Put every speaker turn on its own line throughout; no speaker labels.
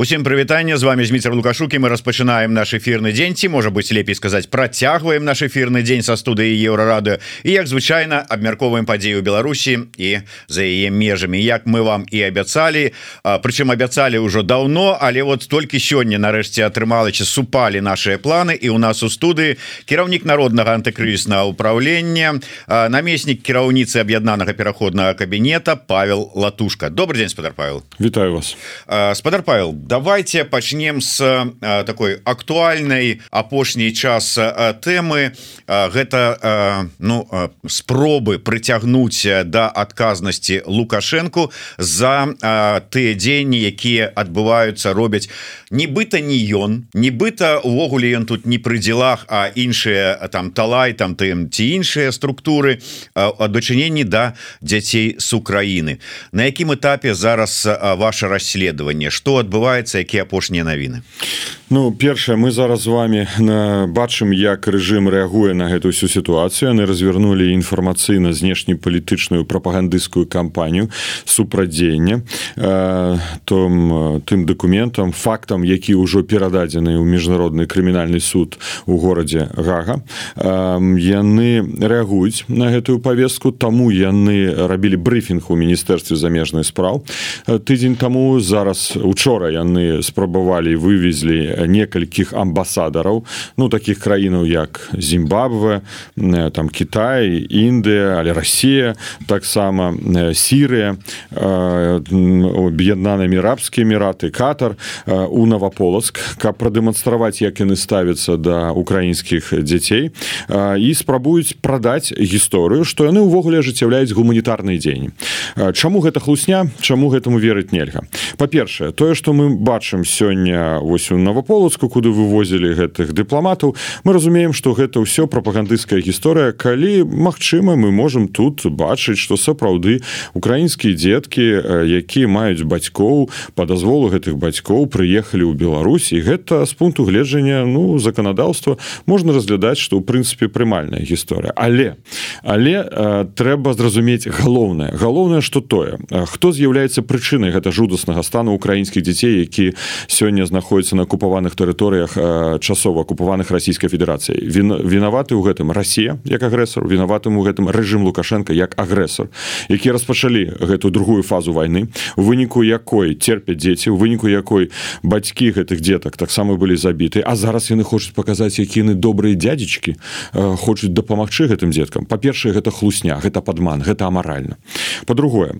Усім прывітанне з вами Зміцер лукашукі мы распачынаем наш эфірны дзень. Ці можа быть лепей сказаць працягваем наш эфірны дзень са студыі еўрарады і як звычайна абмярковаем падзею Беларусі і за яе межамі. Як мы вам і абяцалі прычым абяцалі ўжо даўно але вот толькі сёння нарэшце атрымалася супалі наши планы і у нас у студыі кіраўнік народнага антыкрызнага ўправлення намеснік кіраўніцы аб'яднанага пераходнага кабінета Павел латушка. Добрый день спадар Павел.
Вітаю вас.
Спадар Павел давайте пачнем с э, такой актуальнай апошняй час темы э, гэта ну спробы прыцягнуць да адказнасці лукашенко за тыя дзеянні якія адбываюцца робяць нібыта не ён нібыта увогуле ён тут не пры дзелах а іншыя там талай там тым ці іншыя структуры дачыненні да дзяцей с Украіны. На якім этапе зараз ваше расследаванне? Что адбываецца якія апошнія навіны?
Ну першае мы зараз з вами бачым як рэжым рэагуе на гэту всю сітуацыю. Яны развернули інфармацыйна знешнепалітычную прапагандысцкую кампанію супрадзення э, том тым дакументам фактам які ўжо перададзены ў міжнародны крымінальны суд у горадзе гага э, яны рэагуюць на гэтую повестку таму яны рабілі брыфінг у міністэрстве замежных спраў. Тыдзень таму зараз учора яны спрабавалі вывезлі некалькіх амбасадараў ну таких краінаў як Зімбабве там Кітай Індыя але Росія таксама Сірыя аб'яднанымі арабскія эміраты катар. У наваполацк каб прадэманстраваць як яны ставяцца да украінскіх дзяцей і спрабуюць прадаць гісторыю што яны ўвогуле ажыццяўляюць гуманітарныя дзеянні Чаму гэта хлусня чаму гэтаму верыць нельга? Па-першае тое што мы бачым сёння вось у наваполацку куды вывозілі гэтых дыпламатаў мы разумеем што гэта ўсё прапагандысцкая гісторыя. Калі магчыма мы можемм тут бачыць што сапраўды украінскія дзеткі якія маюць бацькоў па дазволу гэтых бацькоў прыехалі ў Беларусь і гэта з пункту гледжання ну заканадаўства можна разглядаць што ў прынцыпе прымальная гісторыя. Але але э, трэба зразумець галоўнае. Галоўнае што тое. Хто з'яўляецца прычынай гэта жудаснага стану украінскіх дзяцей які сёння знаходзяцца на акупаваных тэрыторыях часова акупаваных расійскай федэрацыі вінаваты ў гэтым Росія як агрэсор вінаватым у гэтым рэжым лукашенко як агрэсор які распачалі гэту другую фазу войны у выніку якой терпяць дзеці у выніку якой бацькі гэтых дзетак таксама былі забіты а зараз яны хочуць паказаць якіны добрыя дядзечки хочуць дапамагчы гэтым дзеткам. Па-першае гэта хлусня гэта падман гэта амаральна. По-другое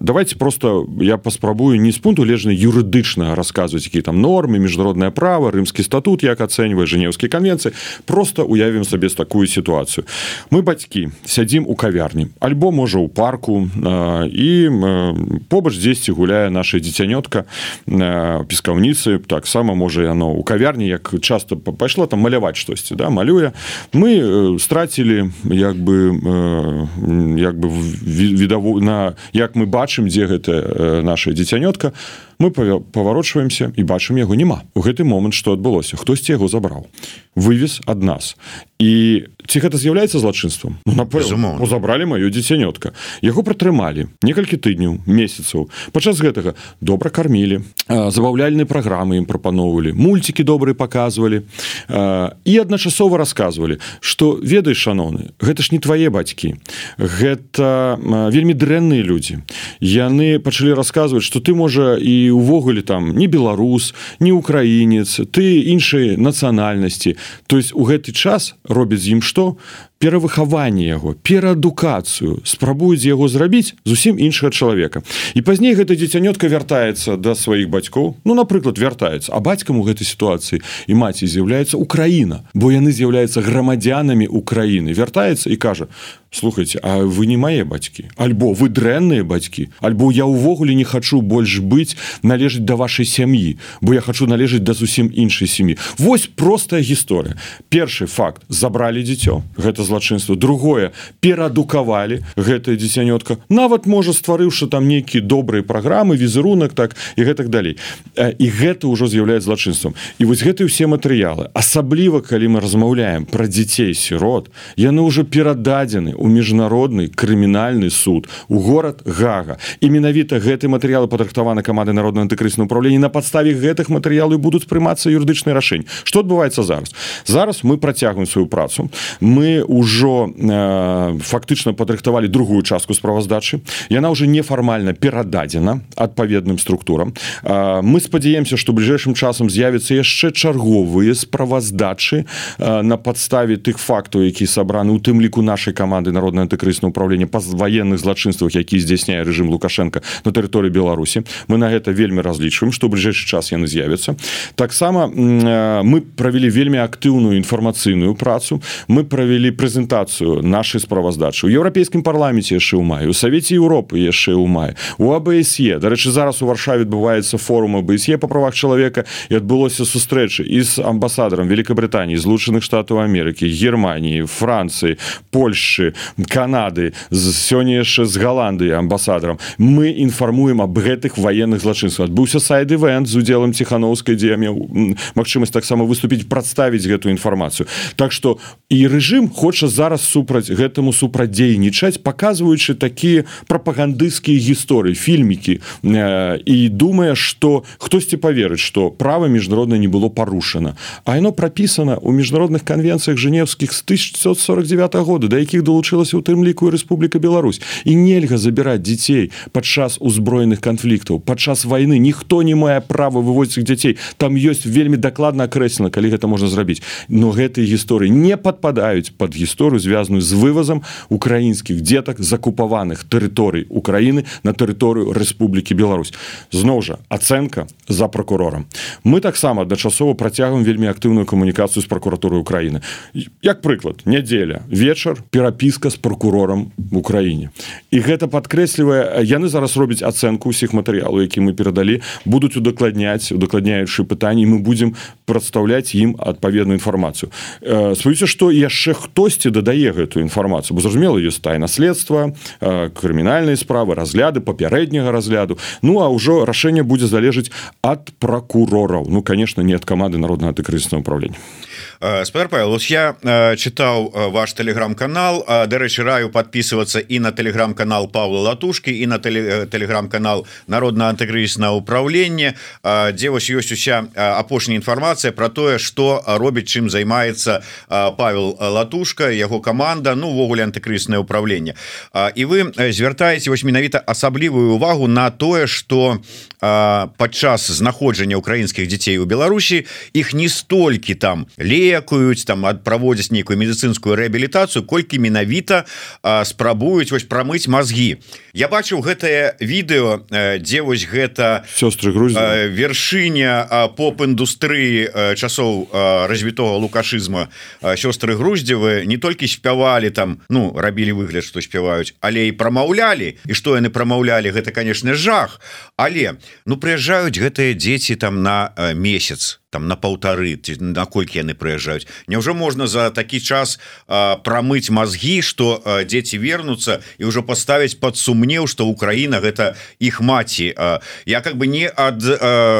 давайте просто я паспрабую не з пункту лежны юрыдычна расказваць які там нормы міжнароднае права рымскі статут як ацэньвае жэнеўскія канвенцыі. Просто уявім сабе такую сітуацыю. Мы бацькі сядзім у кавярні. Альбо можа ў парку і побач дзесьці гуляе наша дзіцянётка пескаўніцы таксама можа яно ў кавярні як часто пайшла там маляваць штосьці да малюе мы страцілі як бы як бы відаву на як мы бачым дзе гэта наша дзіцянётка мы паварочваемся і бачым яго няма. У гэты момант што адбылося? Хтосьці яго забраў вывез ад нас. І ці гэта з'яўляецца злачынствам? Ну, напэўна забралі маё дзіцянётка. Яго пратрымалі некалькі тыдняў месяцаў. Падчас гэтага добра кармілі забаўляльныя праграмы ім прапаноўвалі мульцікі добрыя паказвалі і адначасова рассказывалі што ведаеш шаноўны гэта ж не твае бацькі. Гэта вельмі дрэнныя людзі. Яны пачалі расказваць што ты можа і увогуле там не беларус не украінец ты іншай нацыянальнасці. То есть у гэты час робяць з ім што перавыхаванне яго пераадукацыю спрабуюць яго зрабіць зусім іншага чалавека. І пазней гэта дзіцянётка вяртаецца да сваіх бацькоў. Ну напрыклад вяртаецца. А бацькам у гэтай сітуацыі і маці з'яўляецца Украіна бо яны з'яўляюцца грамадзянамі Украіны. Вяртаецца і кажа слухайте А вы не мае бацькі? Альбо вы дрэнныя бацькі? Альбо я ўвогуле не хачу больш быць належыць да вашай сям'і бо я хочу належыць да зусім іншай сям'і Вось простая гісторыя. Першы факт. Забралі дзіцё. Гэта злачынства. Другое. Пераадукавалі гэтае дзіцянётка нават можа стварыўшы там нейкія добрыя праграмы візерунак так і гэтак далей. І гэта ўжо з'яўляецца злачынствам. І вось гэты ўсе матэрыялы. Асабліва калі мы размаўляем пра дзяцей сірот яны ўжо перададзены ў міжнародны крымінальны суд у горад гага. І менавіта гэты матэрыялы падрыхтаваны каманды народна антыкрысна управлення на падставе гэтых матэрыялы будуць прымацца юрыдычныя рашэнні. Что адбываецца зараз? Зараз мы працягваем сваю працу. Мы ўжо э, фактычна падрыхтавалі другую частку справаздачы. Яна уже нефармальна перададзена адпаведным структурам. Э, мы спадзяемся что бліжэйшым часам з'явіцца яшчэ чарговыя справаздачы э, на падставе тых фактаў які сабраны у тым ліку нашай каманды народна антыкрысна управлення па ваенных злачынствах які здзяйсняе режим лукашенко на тэрыторыі беларусі. Мы на гэта вельмі разлічваем что бліжэйшы час яны з'явяцца. Таксама э, мы правялі вельмі актыўную інфармацыйную працу. Мы правялі прэзентацыю нашай справаздачы. У еўрапейскім парламенце яшчэ ў маю у савеце Еўропы яшчэ ў мае у абсе дарэчы зараз у варшаве адбываецца форум абсе па правах чалавека і адбылося сустрэчы і з амбасадарам Великабрытаніі злучаных штатаў Амерыкі Германії Францыі Польши Канады сёння яшчэ з Галандыі амбасадарам. Мы інфармуем аб гэтых военных злачынствах. Адбыўся сайт ивент з удзелам ціхановскай дзе меў магчымасць таксама выступіць прадставіць гэтую інфармацыю. Так что і рэжым хоча зараз супраць гэтаму супрадзейнічаць показваючы такія прапагандысцкія гісторыі фільмікі. Э, і думае что хтосьці поверыць что права міжнародна не было парушана. А яно пропісана у міжнародных конвенцыях женевскіх с 1949 года да якіх долучылася у тым ліку Рэспубліка Беларусь. І нельга забіраць дзяцей падчас узброеных канфліктаў. Падчас войны ніхто не мае права вывозіць дзяцей. Там ёсць вельмі дакладна акрэслена калі гэта можна зрабіць. Но гэтыя гісторыі не падпадаюць под гісторыю звязаную з вывазам украінскіх дзетак закупаваных тэрыторый Украіны на тэрыторыю Рэспублікі Беларусь. Зноў жа ацэнка за прокурорам мы таксама дачасова працягваем вельмі актыўную камунікацыю з прокуратуры Украіны як прыклад нядзеля вечар перапіска з прокурорам в Украіне і гэта падкрэслівае яны зараз робяць ацэнку ўсіх матэрыялаў які мы перадалі будуць удакладняць удакладняючы пытанні мы будзем прадстаўляць ім адпаведную інфармацыю спаюся што яшчэ хтосьці дадае гэтую інфармацыю. Бо зразумела ёсць тайна следства крымінальнай справы разгляды папярэдняга разгляду. Ну а ўжо рашэнне будзе залежыць ад прокурораў ну конечно не ад каманды народна антыкрысного управлення
спадар Павел я чытаў ваш телеграм-канал. Дарэчы раю подписываться і на телеграм-канал Павла латушки і на телеграм-канал народна антыкрысна управление дзе вось ёсць уся апошняя інфармацыя про тое что робіць чым займаецца Павел латушка яго команда ну увогуле антыкрыснае управление. І вы звяртаеце вось менавіта асаблівую увагу на тое что падчас знаходжання украінскіх дзяцей у Беларусі іх не столькі там лекуюць там ад праводзяць нейкую медыцынскую рэабілітацыю колькі менавіта спрабуюць вось прамыць мазгі. Я бачыў гэтае відэо дзе вось гэта
сёстры
вершыня поп-індустрыі часоў развітого лукашызма сёстры груздзевы не толькі спявалі там ну рабілі выгляд што спяваюць але і прамаўлялі. І што яны прамаўлялі гэта конечно жах. Але ну прыязджаюць гэтыя дзеці там на месяц там на полторы наколькі яны прыязджаюць. Няўжо можна за такі час а, прамыць мозги что дзеці вернуцца і ўжо поставіць под сумнеў что Украіна гэта іх маці. А, я как бы не ад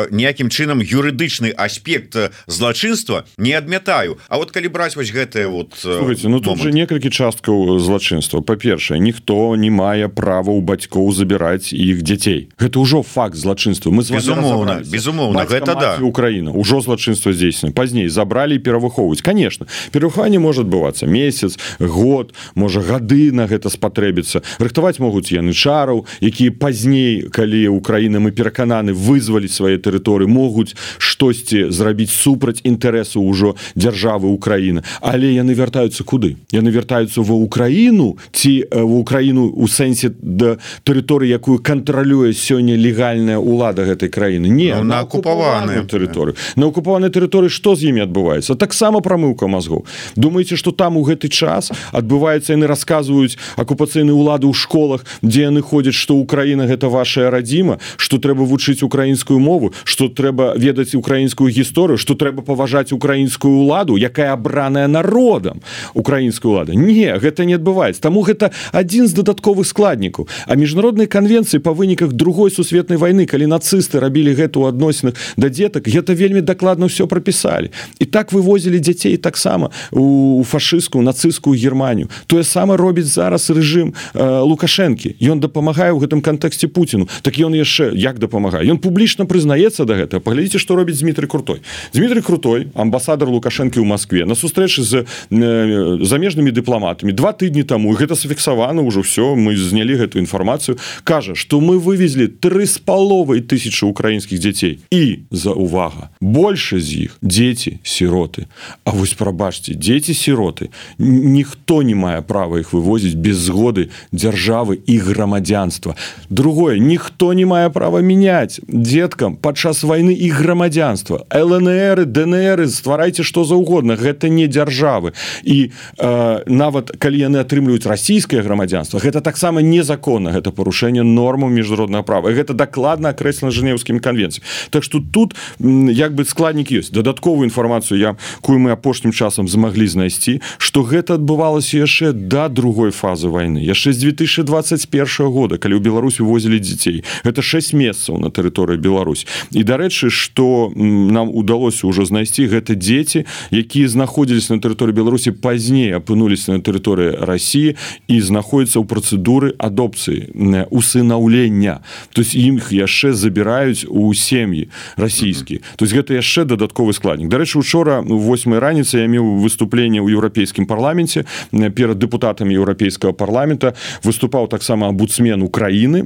ніякім чынам юрыдычны аспект злачынства не адмятаю. А вот калі браць вось гэтае вот
Слушайте, ну тут же некалькі часткаў злачынства. Па-першае ніхто не мае права у бацькоў забіраць іх дзяцей. Гэта ўжо факт злачынства. Мы
безумоўна безумоўна гэта да.
Украіна. Ўжо злачынства здзейснена пазней забралі перавыхоўваць конечно перахаванне можа адбывацца месяц год можа гады на гэта спатрэбіцца рыхтаваць могуць яны чараў якія пазней калі Украіна мы перакананы вызваліць свае тэрыторыі могуць штосьці зрабіць супраць інтарэсу ўжо дзяржавы Украіны. Але яны вяртаюцца куды? Яны вяртаюцца ва Украіну ці в Украіну у сэнсе да тэрыторыі якую кантралюе сёння легальная ўлада гэтай краіны? Не
ну, на акупаваную.
тэрыторыю. На акупаванай тэрыторыі што з імі адбываецца? Таксама прамыўка мозгу думаеце что там у гэты час адбываецца яны расказваюць акупацыйны ўлады ў школах дзе яны ходзяць что Украіна гэта ваша радзіма что трэба вучыць украінскую мову что трэба ведаць украінскую гісторыю что трэба паважаць украінскую ўладу якая абраная народам украінскую лада не гэта не адбываецца. Таму гэта адзін з дадатковых складнікаў. А міжнароднай канвенцыі па выніках другой сусветнай войны калі нацысты рабілі гэта ў адносінах да дзетак гэта вельмі дакладна ўсё прапісалі і так вывозілі дзяцей таксама у фашысцкую нацысцкую германію тое саме робіць зараз рэжым э, лукашэнкі ён дапамагае ў гэтым кантэксце Пуціну так ён яшчэ як дапамагае ён публічна прызнаецца да гэта паглядзіце што робіць Дмітрий крутой. Дмітрий крутой амбасадар лукашэнкі ў Москве на сустрэчы з э, замежнымі дыпламатамі два тыдні таму гэта зафіксавана ўжо все мы знялі гэтую інфармацыю кажа что мы вывезли тры з паловай тысячи украінскіх дзяцей і за увага больше з іх. Дзеці сіроты. А вось прабачце дзеці сіроты ніхто не мае права іх вывозіць без згоды дзяржавы і грамадзянства. Другое ніхто не мае права мяняць деткам падчас войны і грамадзянства. Лнр днр стварайце что заўгодна гэта не дзяржавы. І э, нават калі яны атрымліваюць расійскае грамадзянство гэта таксама незаконна гэта парушэнне норму міжнароднага права. Гэта дакладна акрэслена жэнеўскімі конвенцыі Так что тут як бы складнік ёсць. Дадатковую інфармацыю я кую мы апошнім часам змаглі знайсці что гэта адбывалася яшчэ до да другой фазы войны яшчэ з 2021 года калі ў Беларусь увозілі дзяцей. Это 6 месяцаў на тэрыторыі Беларусь. І дарэчы что нам удалося ўжо знайсці гэта дзеці якія знаходзілись на тэрыторыі Беларусі пазней апынуліся на тэрыторыі Росіі і знаходзяцца ў працэдуры адопцыі усынаўлення. То есть іх яшчэ забіраюць у сем'і расійскі то есть гэта яшчэ дадатковы складнік. Дарэчы учора 8 раніцы я меў выступленне ў еўрапейскім парламенце перад депутатамі еўрапейскага парламента выступаў таксама абуцмен Украіны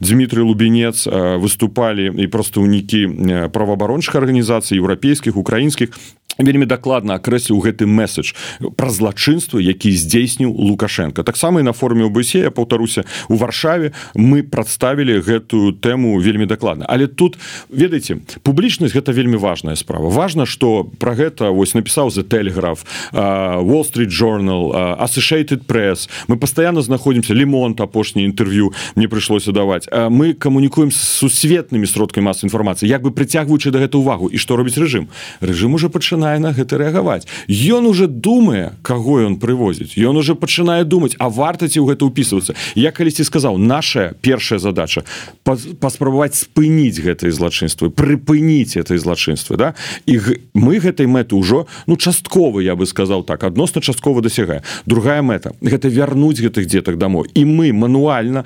Дмітрий лубенец выступалі і прадстаўнікі праваабарончых арганізацый еўрапейскіх украінскіх вельмі дакладна акрэсліў гэты месседж пра злачынства які здзейсніў лукашенко. Таксама і на форме ОБСЕ я паўтаруся у варшаве мы прадставілі гэтую тэму вельмі дакладна. Але тут ведаеце публічнасць гэта вельмі важная справа. Важна что про гэта вось напісаў за телеграф wall street journal associated пресс мы постоянно знаходимся лимонт апошні інтэрв'ю мне прыйшлося даваць. Мы камунікуем с сусветнымі сродкамі мас інфармацыі. Як бы прыцягваючы да гэта увагу і што робіць рэжым? Рэжым уже пачынае пачынае на гэта рэагаваць. Ён уже думае каго ён прывозіць. Ён уже пачынае думаць а варта ці ў гэта ўпісвацца. Я калісьці сказаў наша першая задача паспрабаваць спыніць гэтые злачынствы прыпыніць этой злачынствы да? І мы гэтай мэты ўжо ну часткова я бы сказаў так адносна часткова дасягае. Другая мэта гэта вярнуць гэтых дзетак дамоў. І мы мануальна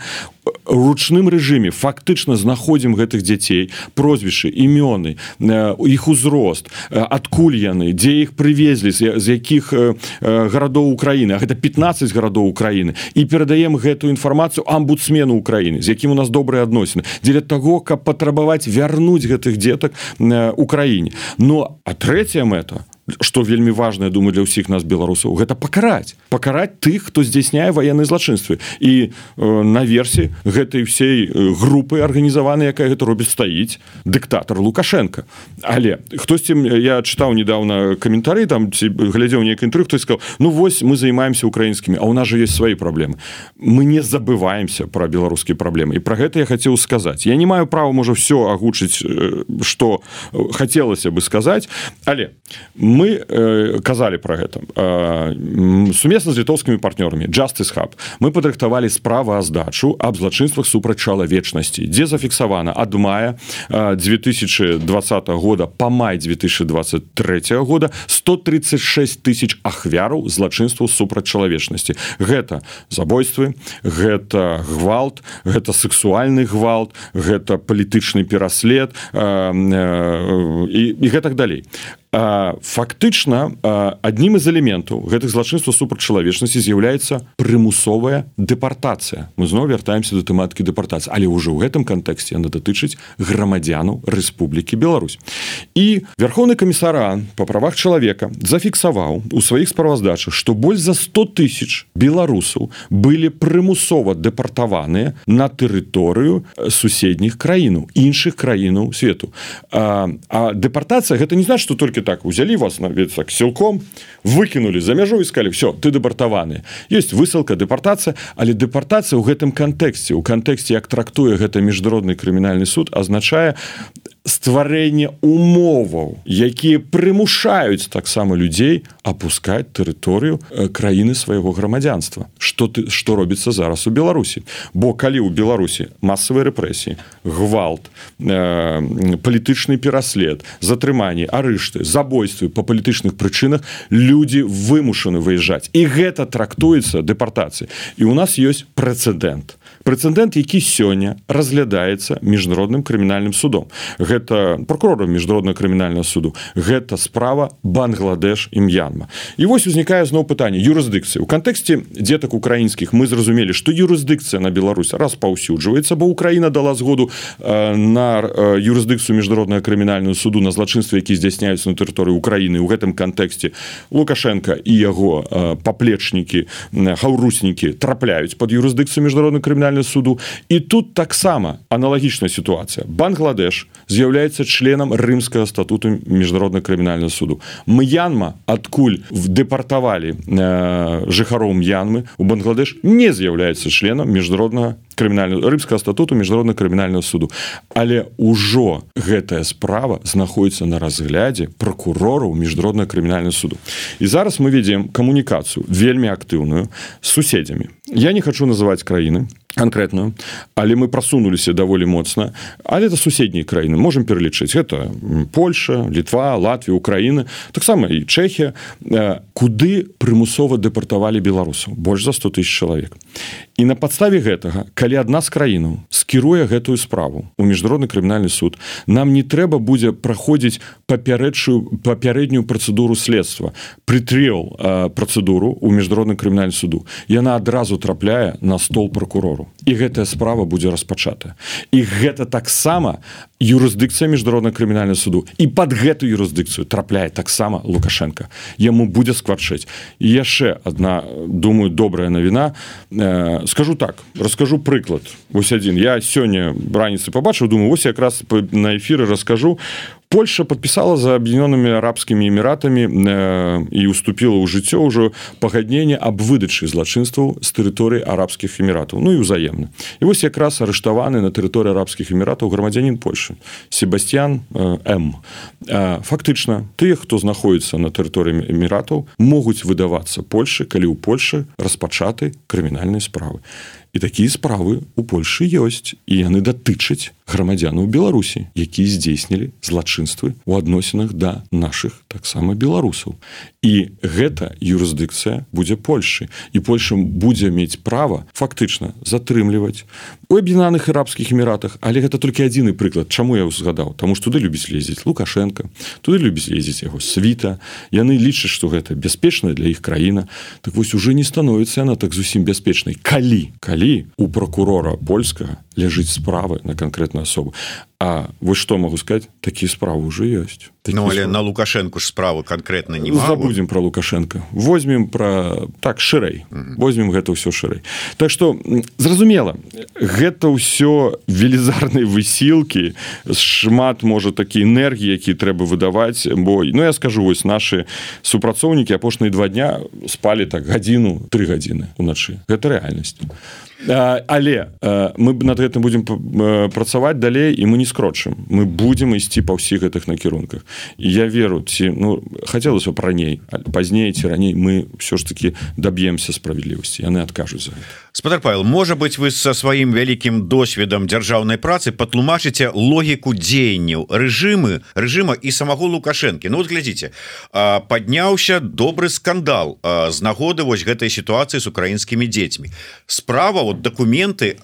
ручным рэжыме фактычна знаходзім гэтых дзяцей прозвішчы імёны іх узрост адкуль яны дзе іх прывезлі з якіх гарадоў Украіны. Гэта 15 гарадоў Украіны. І перадаем гэтую інфармацыю амбудсмену Украіны з якім у нас добрыя адносіны дзеля таго каб патрабаваць вярнуць гэтых дзетак Украіне. Но а третья мэта что вельмі важное думаю для ўсіх нас беларусаў гэта пакараць. Пакараць тых хто здзяйсняе военной злачынствы. І э, на версі гэтай всей групы арганізаваны якая гэта робіць стаіць дыктатор лукашенко. Але хтосьці я чытаў недавно каментары там ці глядзеў нейкі інтры хто сказал ну вось мы займаемся украінскімі а у нас же есть свои праблемы мы не забываемся про беларускія праблемы. І про гэта я хацеў сказаць. Я не маю права можа все агучыць что хацелася бы сказаць. Але мы мы э, казалі про гэта. Э, сумесна з літоўскімі партнёрамі justice hub мы падрыхтавалі справа здачу об злачынствах супраць чалавечнасці дзе зафіксавана ад мая э, 2020 года по май 2023 года 136 тысяч ахвяраў злачынстваў супраць чалавечнасці. Гэта забойствы гэта гвалт гэта сексуальны гвалт гэта палітычны пераслед э, э, і, і гэтак далей фактычна аднім з элементаў гэтых злачынства супраць чалавечнасці з'яўляецца прымусовая дэпартацыя. Мы зноў вяртаемся да тэматыкі дэпартацыі але ўжо ў гэтым кантэксце яна датычыць грамадзяну Рэспублікі Беларусь. І верховны камісаран по правах чалавека зафіксаваў у сваіх справаздачах што больш за 100 тысяч беларусаў былі прымусова дэпартаваныя на тэрыторыю суседніх краінаў іншых краінаў свету. А, а дэпартацыя гэта не значит что только так узялі вас на так сілком выкінули за мяжу искали все ты дэпартаваны есть высылка дэпартацыя але дэпартацыя ў гэтым кантэксце. У кантэксце як трактуе гэта міжнародны крымінальны суд азначае стварэнне умоваў якія прымушаюць таксама людзей опускать тэрыторыю э, краіны свайго грамадзянства. Что ты что робіцца зараз у беларусі? Бо калі у беларусі масавыя рэпрэсіі гвалт э, палітычны пераслед затрыманні арышты забойствы по палітычных прычынах люди вымушаны выязджаць. І гэта трактуецца дэпартацыі і у нас ёсць прэцэдэнт. Прэцэдэнт які сёння разглядаецца міжнародным крымінальным судом. Гэта прокурором міжнародна крымінального суду. Гэта справа бангладеш ім'янма і вось узнікае зноў пытанне юрысдыкцыі. У кантэксце дзетак украінскіх мы зразумелі што юрысдыкцыя на Беларусь распаўсюджваецца бо Украіна дала згоду на юрысдыкцыю міжнароднага крымінальную суду на злачынстве які здзяйсняюцца на тэрыторыі Украіны. У гэтым кантэксце лукашенко і яго паплечнікі хаўруснікі трапляюць под юрысдыкцыю міжнародна крымінальную суду. І тут таксама аналагічная сітуацыя. Бангладеш з'яўляецца членам рымскага статуту міжнародна крымінального суду. Мянма адкуль в дэпартавалі э, жыхароў янмы у Бангладеш не з'яўляецца членам міжнароднага крымінальную рымскага статуту міжнародна крымінального суду. Але ўжо гэтая справа знаходіцца на разглядзе прокурораў міжнародна крымінального суду. І зараз мы ведзем камунікацыю вельмі актыўную суседзямі. Я не хочу называть краіны конкретную але мы просунуліся даволі моцна. Але это суседнія краіны можем пералічыць. Это Польша літва Латвія Украіны таксама і Чехія э, куды прымусова дэпартавалі беларусаў? Больш за 100 тысяч чалавек. І на падставе гэтага калі адна з краінаў скіруе гэтую справу у міжнародны крымінальны суд нам не трэба будзе праходзіць папярэдшую папярэднюю працэдуру следства прытрел э, працэдуру у міжнародны крымінальны суду. Яна адразу трапляе на стол прокурору і гэтая справа будзе распачата і гэта таксама юрысдыкцыя міжнародна крымінальна суду. І под гэту юрысдыкцыю трапляе таксама лукашенко. Яму будзе скварчыць. І яшчэ одна думаю добрая навіна. Э, скажу так расскажу прыклад. Вось адзін. Я сёння раніцы побачыў думаю вось якраз на эфиры раскажу Польша подпісала за аб'яднёнымі арабскімі эміратамі э, і уступіла ў жыццё ўжо пагадненне аб выдачы злачынстваў з тэрыторыі арабскіх эміратаў Ну і ўзаемна і вось якраз арыштаваны на тэрыторыі арабскіх эміратаў грамадзянин Польшы Себастьян э, М. Э, фактычна тыя хто знаходіцца на тэрыторыі эміратаў могуць выдавацца Польшы калі ў Польшы распачаты крымінальнай справы і такія справы у Польшы ёсць і яны датычаць грамадзянаў Беларусі якія здзейснілі злачынствы у адносінах да наших таксама беларусаў. І гэта юрысдыкцыя будзе Польшы і Польша будзе мець права фактычна затрымліваць у аб'янаных арабскіх эміратах але гэта толькі адзіны прыклад чаму я узгадаў тому что туды любіць лезець лукашенко туды любіць ездзіць яго світа. Яны лічаць што гэта бяспечная для іх краіна. Так вось уже не становіцца яна так зусім бяспечнай. Калі? Калі калі у прокурора польскага ляжыць справы на конкретную асобу А вось что могу сказать? Такие справы уже есть.
Ну, але на лукашенко ж справы конкретно не
забудем про лукашенко. Возьмем про так шырэй возьмем гэта все шырэй так что зразумела гэта ўсё велізарнай высілки шмат можа такі энергії які трэба выдаваць бо Ну я скажу вось наши супрацоўнікі апошныя два дня спали так гадзіну три гадзіны уначы гэта реальнасць але мы гэтым будем працаваць далей і мы не скрочым. Мы будем ісці па ўсіх гэтых накірунках. Я веру ці ну хацелася б раней пазней ці раней мы все ж таки доб'емся справядлівасці яны адкажуць за
спадар павел можа быть вы со сваім вялікім досведам дзяржаўнай працы патлумачыце логіку дзеянняў рэжымы рэжыма і самого лукашэнкі. Ну вот глядзіце падняўся добры скандал з нагоды вось гэтай сітуацыі з украінскімі дзецьмі. Справа вот документы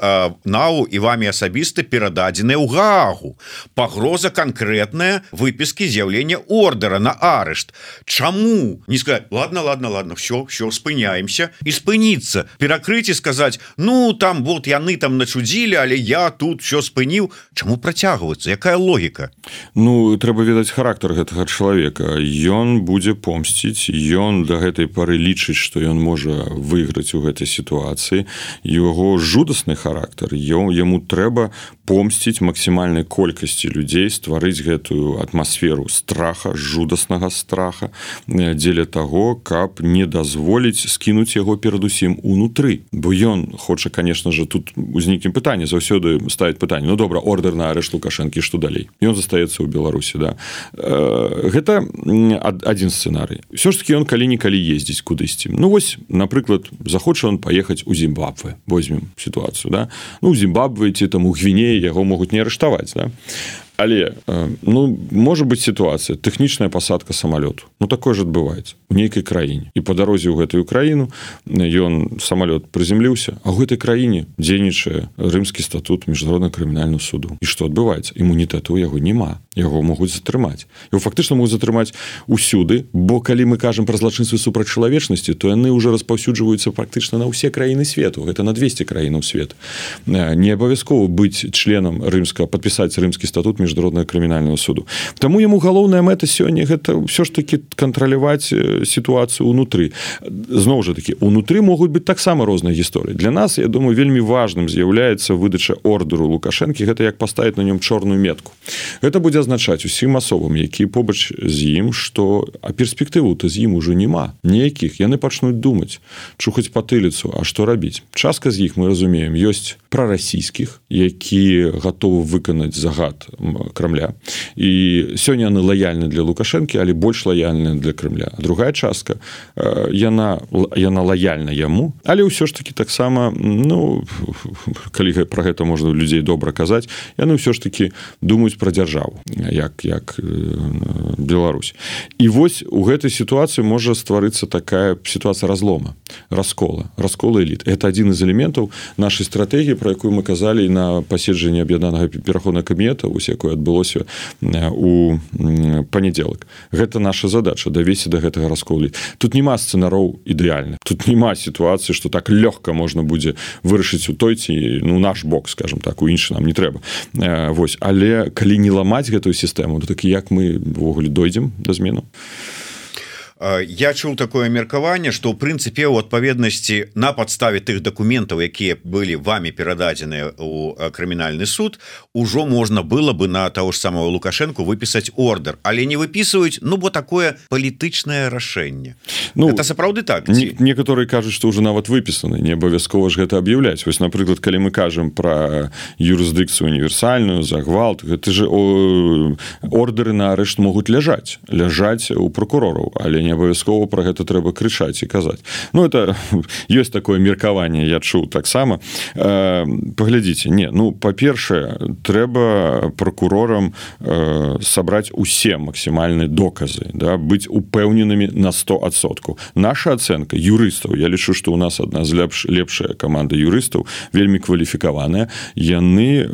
нау і вами асабіста перададзены ў гагу пагроза конкретная выпіски з'яўлення ордера на арышт. Чаму? Не сказать ладно ладно ладно все все спыняемся. І спыніцца. Перакрыць і сказаць ну там вот яны там начудзілі але я тут все спыніў Чаму працягвацца? Якая логіка?
Ну трэба ведаць характар гэтага чалавека. Ён будзе помсціць ён до гэтай пары лічыць что ён можа выйграць у гэтай сітуацыі. Его жудасны характар ён яму трэба помсціць максімальнай колькасці людзей стварыць гэтую атмасферу страха жудаснага страха э, дзеля того каб не дазволіць скінуць яго перадусім унутры. Бо ён хоча конечно же тут узнікім пытанне заўсёды ставіць пытанне Ну добра ордер на арышт лукашэнкі што далей? Ён застаецца ў беларусі да. Э, гэта один сцэнарый. Все ж таки он калі-нікалі ездзіць кудысьці. Ну вось напрыклад захоча он паехаць у зімбабве возьмем сітуацыю да. Ну зімбабве ці там у гвіне яго могуць не арыштаваць да але ну можа быть сітуацыя тэхнічная пасадка самалёту ну такое ж адбываецца у нейкай краіне і по дарозе ў гэтую краіну ён самалёт прыземліўся а ў гэтай краіне дзейнічае рымскі статут міжнародна крымінальную суду і што адбываецца імунітэту яго няма яго могуць затрымаць і фактычна могуць затрымаць усюды. Бо калі мы кажам пра злачынствы супраць чалавечнасці то яны уже распаўсюджваюцца фактычна на ўсе краіны свету. Гэта на 200 краінаў свет не абавязкова быць членам рымска подпісаць рымскі статут між міжнародная крымінального суду Таму яму галоўная мэта сёння гэта ўсё ж таки кантраляваць сітуацыю унутры зноў жа таки унутры могуць быць таксама розныя гісторыі для нас я думаю вельмі важным з'яўляецца выдача ордеру лукашэнкі гэта як паставіць на нём чорную метку. Это будзе азначаць усім асобам які побач з ім что а перспектыву ты з ім уже няма нейкіх яны пачнуць думаць чухаць патыліцу А што рабіць? Частка з іх мы разумеем ёсць прарасійскіх які гатовы выканаць загад крамля і сёння яны лаяльны для лукашэнкі але больш лаяльны для крымля другая частка яна яна лаяльна яму але ўсё ж таки таксама ну калі про гэта можна людзей добра казаць яны ўсё ж таки думаюць про дзяржаву як як Беларусь. І вось у гэтай сітуацыі можа стварыцца такая сітуацыя разлома раскола раскола эліт. Это один из элементаў нашай стратегії про якую мы казалі на паседжанні аб'яднанага пераходна камета вось якое адбылося у панядзелак. Гэта наша задача давесці до гэтага расколі. Тут няма сцэнароў ідэальных. Тут няма сітуацыі что так лёгка можна будзе вырашыць у той ці ну наш бок скажем так у іншы нам не трэба. Вось але калі не ламаць гэтую сістэму то такі як мы ввогуле дойдзем да змену то
я чуў такое меркаванне что ў прынцыпе у адпаведнасці на подставе тых документаў якія былі вами перададзеныя у крымінальны суд ужо можна было бы на того ж самого лукашенко выпісаць ордер. Але не выписываюць Ну бо такое палітычнае рашэнне Ну это сапраўды так
не, некаторые кажуць что уже нават выпісаны не абавязкова ж гэта аб'яўляць вось напрыклад калі мы кажам про юрысдыкцыю універсальную за гвалт гэта же ордеры на арышт могуць ляжаць ляжаць у прокурораў але не не абавязкова про гэта трэба крычаць і казаць. Ну это ёсць такое меркаванне я чуў таксама. Э, паглядзіце не ну па-першае трэба прокурорам э, сабраць усе максімальныя доказы да быць упэўненымі на 100соткаў наша ацэнка юрыстаў Я лічу што у нас адна з лепш лепшая каманда юрыстаў вельмі кваліфікаваная. Яны э,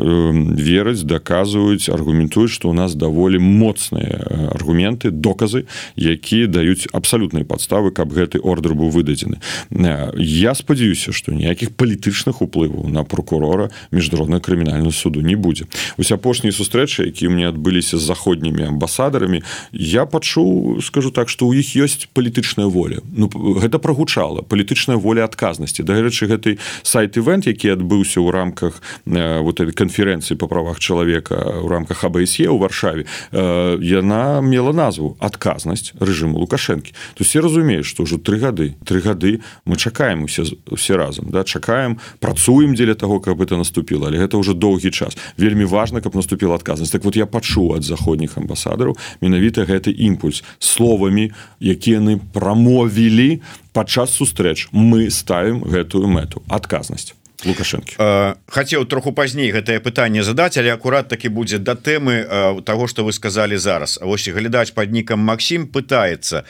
вераць даказваюць аргументуюць што у нас даволі моцныя аргументы доказы якія даюць ёсць абсалютныя падставы каб гэты ордер быў выдадзены. Э, я спадзяюся што ніякіх палітычных уплываў на прокурора міжнародна крымінальную суду не будзе. Ось апошнія сустрэчы які мне адбыліся з заходнімі амбасадарамі я пачуў скажу так что у іх ёсць палітычная воля. Ну гэта прогучала палітычная воля адказнасці. Дарэчы гэтай сайт ивент які адбыўся ў рамках э, вот этой канферэнцыі по правах чалавека у рамках абсе у варшаве э, яна мела назву адказнасць рэжыму лукашенко лукашэнкі то все разумеюць что ўжо тры гады тры гады мы чакаем усе усе разам да чакаем працуем дзеля того каб это наступіла але гэта ўжо доўгі час. Вельмі важна каб наступіла адказнасць. Так вот я пачуў ад заходніх амбасадараў менавіта гэты імпульс. Словамі якія яны прамовілі падчас сустрэч мы ставім гэтую мэту. Адказнасць лукашэнкі
хацеў троху пазней гэтае пытанне задаць але акурат таки будзе да тэмы того что вы сказали зараз. Ось глядач под нікам Макссім пытается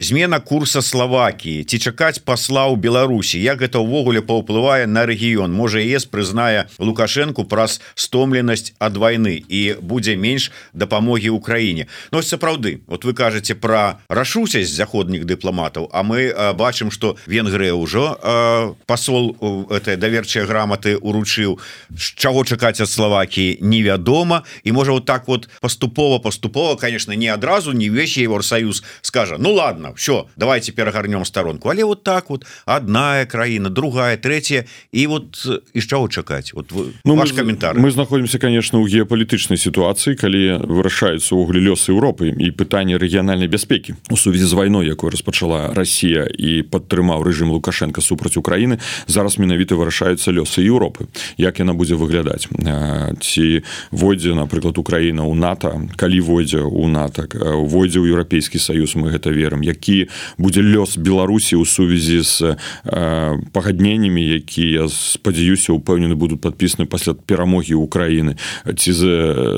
змена курса Словакіі. Ці чакаць пасла ў Беларусі. Як гэта ўвогуле паўплывае на рэгіён? Можа ес прызнае лукашэнку праз стомленасць ад войны і будзе менш дапамогі Украіне. Но сапраўды вот вы кажаце про рашусясь заходніх дыпламатаў А мы бачым что Венгрыя ўжо посол этой даверчыя граматы уручыў. Чаго чакаць ад Словакіі невядома. І можа вот так вот паступова паступова конечно не адразу не вещи Евросоюз скажет скажа Ну ладно все давайте перагарнем сторонку але вот так вот одна краіна другая третья і вот і чаго чакаць? Вот
ну, ваш комментар мы знаходимся конечно у геапалітычнай ситуации калі вырашаюцца ўгле лёс Европы і пытанне рэгіянальнай бяспекі. У сувязі з вайной якой распачала Россия і падтрымаў рэжым лукашенко супраць Украіны зараз менавіта вырашаюцца лёсы Европы як яна будзе выглядаць? Ці войдзе напрыклад Украіна у НАТО? Калі войдзе у НАТО? Войдзе ў еўрапейскі союз мы гэта верым які будзе лёс беларусі ў сувязі з э, пагадненнямі якія спадзяюся упэўнены будуць подпісаны пасля перамогі Украіны. Ці з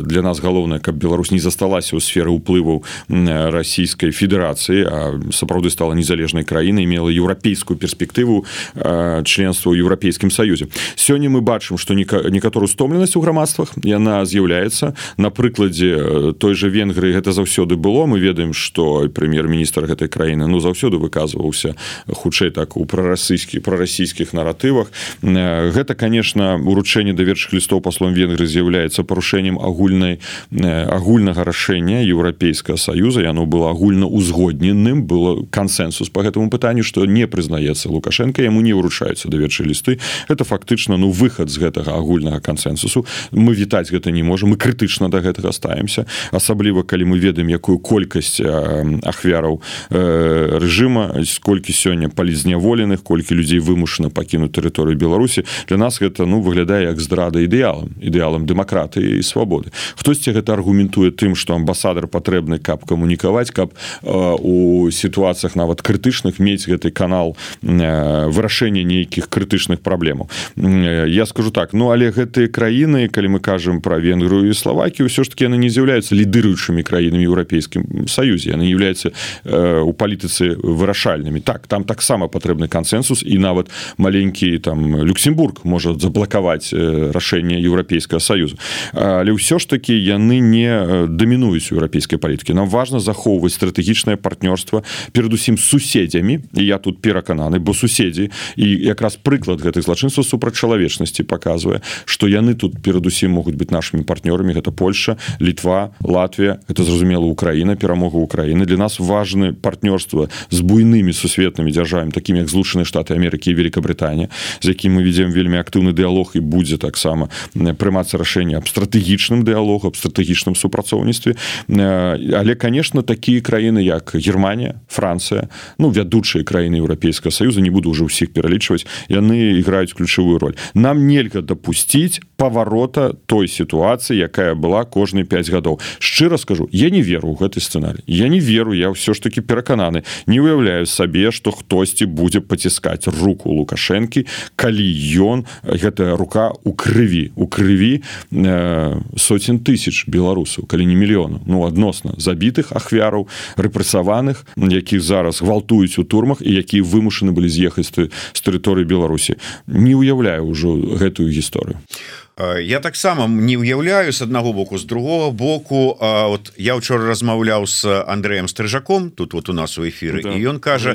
для нас галоўнае каб Беларусь не засталася ў сферы ўплываў расійскай федэрацыі а сапраўды стала незалежнай краінай мела еўрапейскую перспектыву э, членства ў еўрапейскім саюзе. Сёння мы бачым што некаторую стомленасць у грамадствах яна з'яўляецца. На прыкладзе э, той же венгры гэта заўсёды было. Мы ведаем што прэм'ер прэм'ер-міністр гэтай краіны ну заўсёды выказваўся хутчэй так у прарасійскі прарасійскіх наратывах. Э, гэта конечно уручэнне даверчых лістоў паслом венгры з'яўляецца парушэннем агульнай э, агульнага рашэння еўрапейскага саюза. Яно было агульна узгодненым было кансенсус по гэтаму пытанню что не прызнаецца лукашенко яму не ўручаюцца даверчы лісты. Это фактычна ну выхад з гэтага агульнага кансенсусу. Мы вітаць гэта не можем мы крытычна до гэтага ставимся асабліва калі мы ведаем якую колькасць ахвяр ахвяраў э, рэжыма сколькі сёння палізняволеных колькі людзей вымушана пакінуць тэрыторыю беларусі для нас гэта ну выглядае як здрада ідэалам ідэалам дэмакратыі і свабоды хтосьці гэта аргументуе тым што амбасадар патрэбны каб камунікаваць каб э, у сітуацыях нават крытычных мець гэты канал э, вырашэння нейкіх крытычных праблемаў э, я скажу так ну але гэтыя краіны калі мы кажам про венгрую і славакі ўсё ж таки яны не з'яўляюцца лідыруючымі краінамі еўрапейскім саюзе яны являются Э, у палітыцы вырашальнымі так там таксама патрэбны кансенсус і нават маленькі там люксембург можа заблакаваць э, рашэнне еўрапейскага саюза але ўсё ж таки яны не э, дамінуюць еўрапейскай палітыкі нам важна захоўваць стратэгічнае партнёрства перадусім суседзямі і я тут перакананы бо суседзі і якраз прыклад гэтых злачынства супрацьчалавечнасці показвае что яны тут перадусім могуць быть нашими партнёрамі. Гэта Польша літва Латвія это зразумела Украіна перамога Украіны для нас важно важны партнёрства з буйнымі сусветнымі дзяржавамі такім як злучаныя штаты Амерыкі і Великабрытанія з якім мы ведзем вельмі актыўны дыалог і будзе таксама прымацца рашэнне аб стратэгічным дыалог аб стратэгічным супрацоўніцтве. Але конечно такія краіны як Германія Францыя ну вядучыя краіны еўрапейскага саюза не буду уже ўсіх пералічваць яны іграюць ключавую роль. Нам нельга дапусціць паварота той сітуацыі якая была кожны 5 гадоў. Шчыра скажу я не веру ў гэты сцэнарий я не веру я ўсё ж таки перакананы. Не уяўляю сабе что хтосьці будзе паціскаць руку лукашэнкі калі ён гэтая рука у крыві у крыві э, сотен тысяч беларусаў калі не мільёнаў. Ну адносна забітых ахвяраў рэпрэсаваных якіх зараз гвалтуюць у турмах і якія вымушаны былі з'ехаць з тэрыторыі беларусі. Не уяўляю ўжо гэтую гісторыю. а
Э, я таксама не ўяўляю с аднаго боку з другого боку вот я учора размаўляў с Андреем стрыжаком тут вот у нас у эфиры да, і ён кажа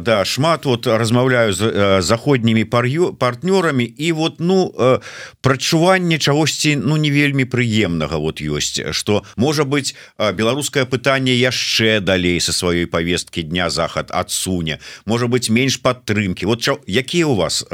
да шмат вот размаўляю з заходнімі пар'ю партнёрамі і вот ну прачуванне чагосьці ну не вельмі прыемнага вот ёсць что можа быть беларускае пытанне яшчэ далей со сваёй повесткі дня захад адсуне можа быть менш падтрымки вот ча, якія у вас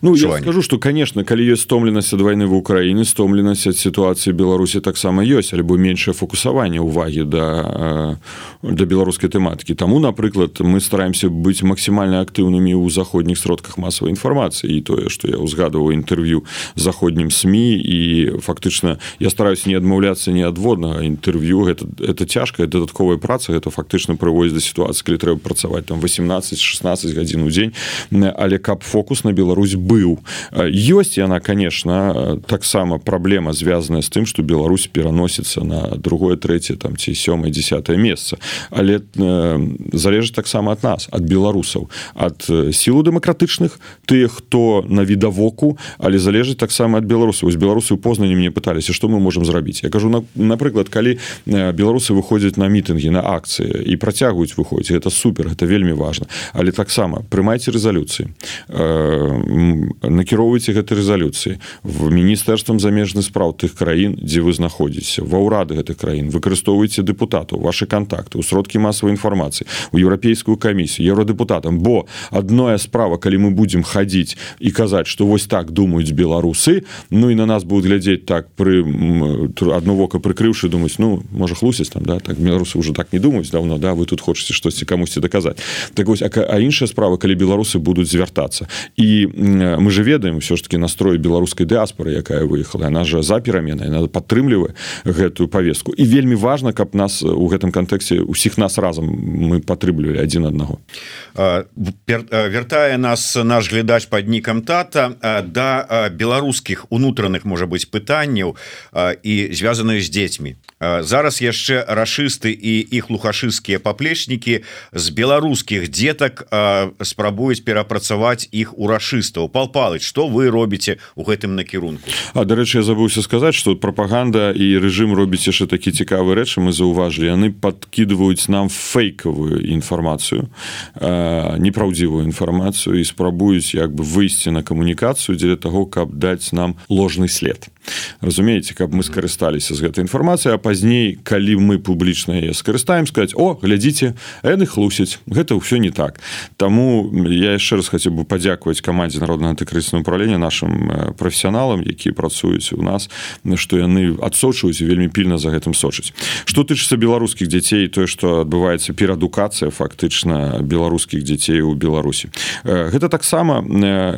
ну я скажу что конечно калі ёсць стомлен стомленасць ад вайны в Украіне стомленасць ад сітуацыі Беларусі таксама ёсць альбо меншае фокусаванне увагі да да беларускай тэматыкі. Таму напрыклад мы стараемся быць максімальна актыўнымі ў заходніх сродках масавай інфармацыі. І тое што я ўзгадываў інтэрв'ю заходнім сМ і фактычна я стараюсь не адмаўляцца не адводнага інтэрв'ю. Гэта это цяжкая дадатковая праца это фактычна прывозіць да сітуацыі калі трэба працаваць там 18-16 гадзін у дзень. Але каб фокус на Беларусь быў. Ёсць яна конечно таксама праблема звязаная з тым что Беларусь пераносіцца на другое трэцяе там ці сёмае десятое месца але э, залежыць таксама ад нас ад беларусаў ад сілу дэмакратычных тых хто на відавоку але залежыць таксама ад беларусаў з беларусы познані мне пыталіся что мы можем зрабіць я кажу на напрыклад калі беларусы выходзяць на мітынгі на акцыі і працягваюць выходзіць это супер это вельмі важно. Але таксама прымайце рэзалюцыі э, накіроўвайце гэтай рэзалюцыі в міністэрствам замежных спраў тых краін дзе вы знаходзіцеся. Ва ўрады гэтых краін выкарыстоўваеце дэпутатаў ваши контакты у сродкі масавай інфармацыі у еўрапейскую камісію еўродэпутатам бо адное справа калі мы будзем хадзіць і казаць что вось так думаюць беларусы ну і на нас будуць глядзець так пры одно вока прыкрыўшы думаць ну можа хлусіць там да так беларусы уже так не думаюць давно да вы тут хочаце штосьці камусьці даказаць так вось а, а іншая справа калі беларусы будуць звяртацца і мы же ведаем все ж таки настрой беларускай дыаспоры якая выехала она же за пераменай надо падтрымлівае гэтую повестку і вельмі важно каб нас у гэтым кантэксце усіх нас разам мы падтрымлівалі адзін аднаго.
Вяртае нас наш глядач под нікам тата да беларускіх унутраных можа быть пытанняў і звязаных з дзецьмі. Зараз яшчэ рашысты і іх лухашысцкія паплечнікі з беларускіх дзетак спрабуюць перапрацаваць іх у рашыстаў. Палпалыч что вы робіце у гэтым накірунку
А дарэчы я забыўся сказаць что прапаганда і рэжым робіць яшчэ такі цікавы рэчы мы заўважылі. Яны подкидываюць нам фейкавую інфармацыю непраўдзівую інфармацыю і спрабуюць як бы выйсці на камунікацыю дзеля того каб даць нам ложны след разумееце каб мы скарысталіся з гэтай інфармацыі а пазней калі мы публічна яе скарыстаем сказать о глядзіце яны хлусяць гэта ўсё не так Таму я яшчэ раз хацеў бы падзякаваць камандзе народнага антыкрысна управлення нашим прафесіяналам якія працуюць у нас што яны адсочваюць вельмі пільна за гэтым сочыць што тычыцца беларускіх дзяцей тое што адбываецца перадукацыя фактычна беларускіх дзяцей у беларусі. Гэта таксама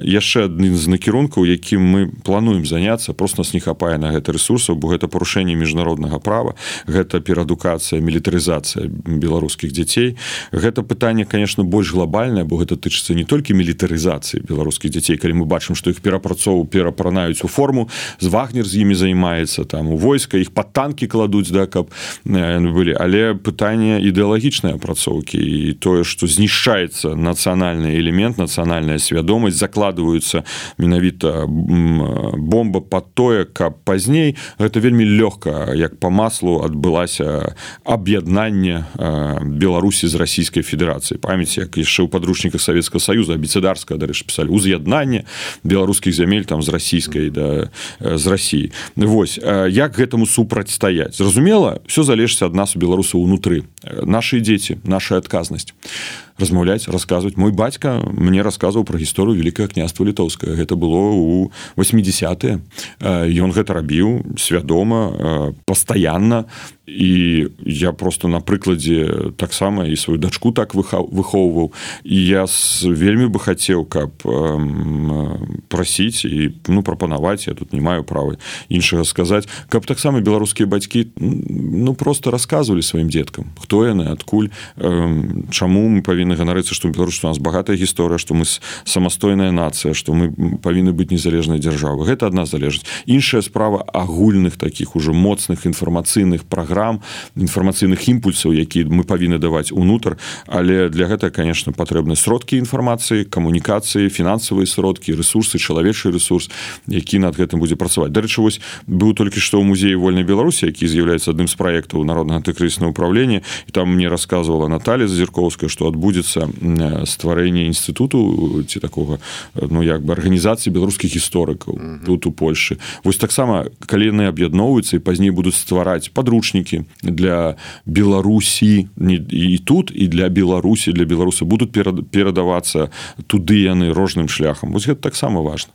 яшчэ адным з накірункаў якім мы плануем заняться просто не хапае на гэта ресурсаў бо гэта парушэнне міжнароднага права гэта перадукацыя мілітарызацыя беларускіх дзяцей. Гэта пытанне конечно больш глобальнае бо гэта тычыцца не толькі мілітарызацыі беларускіх дзяцей. Калі мы бачым што іх перапрацоўу перапранаюць у форму з вагнер з імі займаецца там у войска іх пад танкі кладуць да каб былі. Але пытанне ідэалагічнай апрацоўкі і тое што знішчаецца нацыянальны элемент нацыянальная свядомасць закладваюцца менавіта бомба под тое каб пазней гэта вельмі лёгка як по маслу адбылася аб'яднанне беларусі з расійскай федэрацыі. Памяць як яшчэ ў падручніках советского союза абіцыдарска дарэч пісалі уз'яднанне беларускіх зямель там з расійскай да з Росіі Вось як гэтаму супрацьстаяць? Зразумела все залежыць ад нас у беларусу унутры. Наши дзеці наша адказнасць размаўляць расказваць. Мой бацька мне расказваў пра гісторыю великкае княства літоўскае гэта было у 80 ён гэта рабіў свядома пастаянна і я просто на прыкладзе таксама і сваю дачку так выхоўваў. І я вельмі бы хацеў каб прасіць і ну прапанаваць я тут не маю правы іншага сказаць. Каб таксама беларускія бацькі ну просто рассказывалі сваім дзеткам хто яны адкуль чаму мы павінны ганарыцца што беларус у нас багатая гісторыя што мы самастойная нацыя што мы павінны быць незалежнай дзяржавы гэта адна залежыць. Іншая справа агульных таких уже моцных інфармацыйных праграм праграм інфармацыйных імпульсаў які мы павінны даваць унутр. Але для гэта конечно патрэбны сродкі інфармацыі камунікацыі фінансавыя сродкі ресурсы чалавечы ресурс які над гэтым будзе працаваць. Дарэчы вось быў толькі што ў музеі вольнай беларусі які з'яўляецца адным з праектаў народнага антыкрысна ўправлення. І там мне рассказывала Наталья зазірковская што адбудзецца стварэнне інстытуту ці такога ну як бы арганізацыі беларускіх гісторыкаў mm -hmm. тут у Польшы. Вось таксама калі яны аб'ядноўваюцца і пазней будуць ствараць падручнікі падручнікі для беларусі і тут і для беларусі для беларуса будуць перадавацца туды яны рожным шляхам вось гэта таксама важно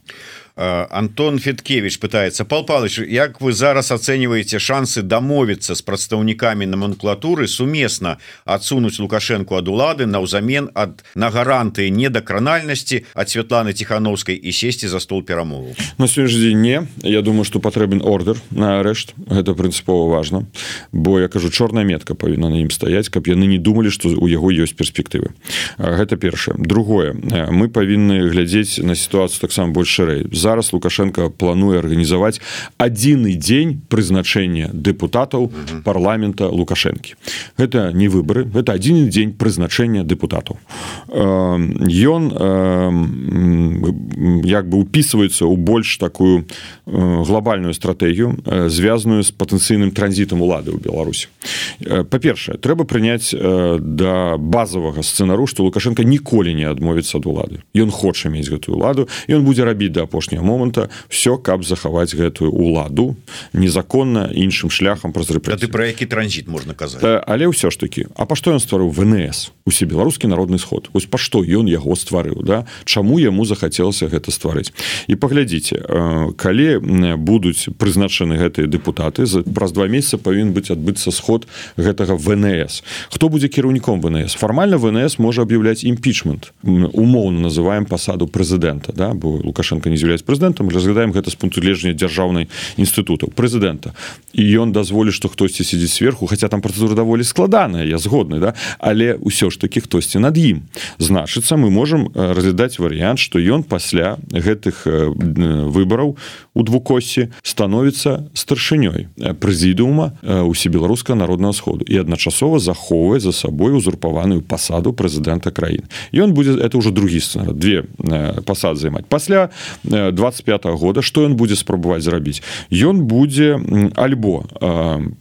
Антон Феткевич пытается. Пал Павлович Як вы зараз оцениваете шансы дамовіцца с прадстаўнікамі номенклатуры сумесна адсунуць лукашенко ад улады наўзамен ад на гаранты недакранальнасці ад Святланы тихохановской і сесці за стол перамову
на дзень не. Я думаю что патрэбен ордер на арышт гэта прынцыпова важно. Бо я кажу чорная метка павінна на ім стаять каб яны не думалі что у яго ёсць перспектывы гэта першае. Другое. Мы павінны глядзець на сітуацыю таксама больш шырэй зараз лукашенко плануе арганізаваць адзіны дзень прызначэння депутатаў парламента лукашэнкі. Гэта не выборы это адзін дзень прызначэння депутатаў ён як бы упісваецца ў больш такую глобальную стратэгію звязаную з патэнцыйным транзітам улады ў беларусі. Па-першае трэба прыняць да базовага сцэнару што лукашенко ніколі не адмовіцца ад улады. Ён хоча мець гэтую ладу ён будзе рабіць да апошняга моманта все каб захаваць гэтую уладу незаконна іншым шляхам праз рэпрэты
пра які транзіт можна казаць
але ўсё ж таки А па што ён стварыў ВНС? Усе беларускі народны сход. Ось па што ён яго стварыў да? Чаму яму захацелася гэта стварыць? І паглядзіце калі будуць прызначаны гэтыя депутаты за праз два месяца павінен быць адбыцца сход гэтага ВНС. Хто будзе кіраўніком ВНС? Фармальна ВНС можа аб'яўляць імпічмент. Умоўно называем пасаду прэзідэнта да? Бо лукашенко не з'яўляецца прэзідэнтам разглядаем гэта з пункту гледжання дзяржаўнай інстытутаў прэзідэнта і ён дазволіць што хтосьці сидзіць сверху хотя там працэдура даволі складаная я згодны да але ўсё ж таки хтосьці над ім. Значыцца мы можемм разглядаць варыянт што ён пасля гэтых выбараў у двукосе становіцца старшынёй прэзідыума усебеларуска народного сходу і адначасова захоўвае за сабой узурпаваную пасаду прэзідэнта краін ён будзе это уже другі сцэнар две пасад займаць. Пасля 25 -го года что ён будзе спрабаваць зрабіць ён будзе альбо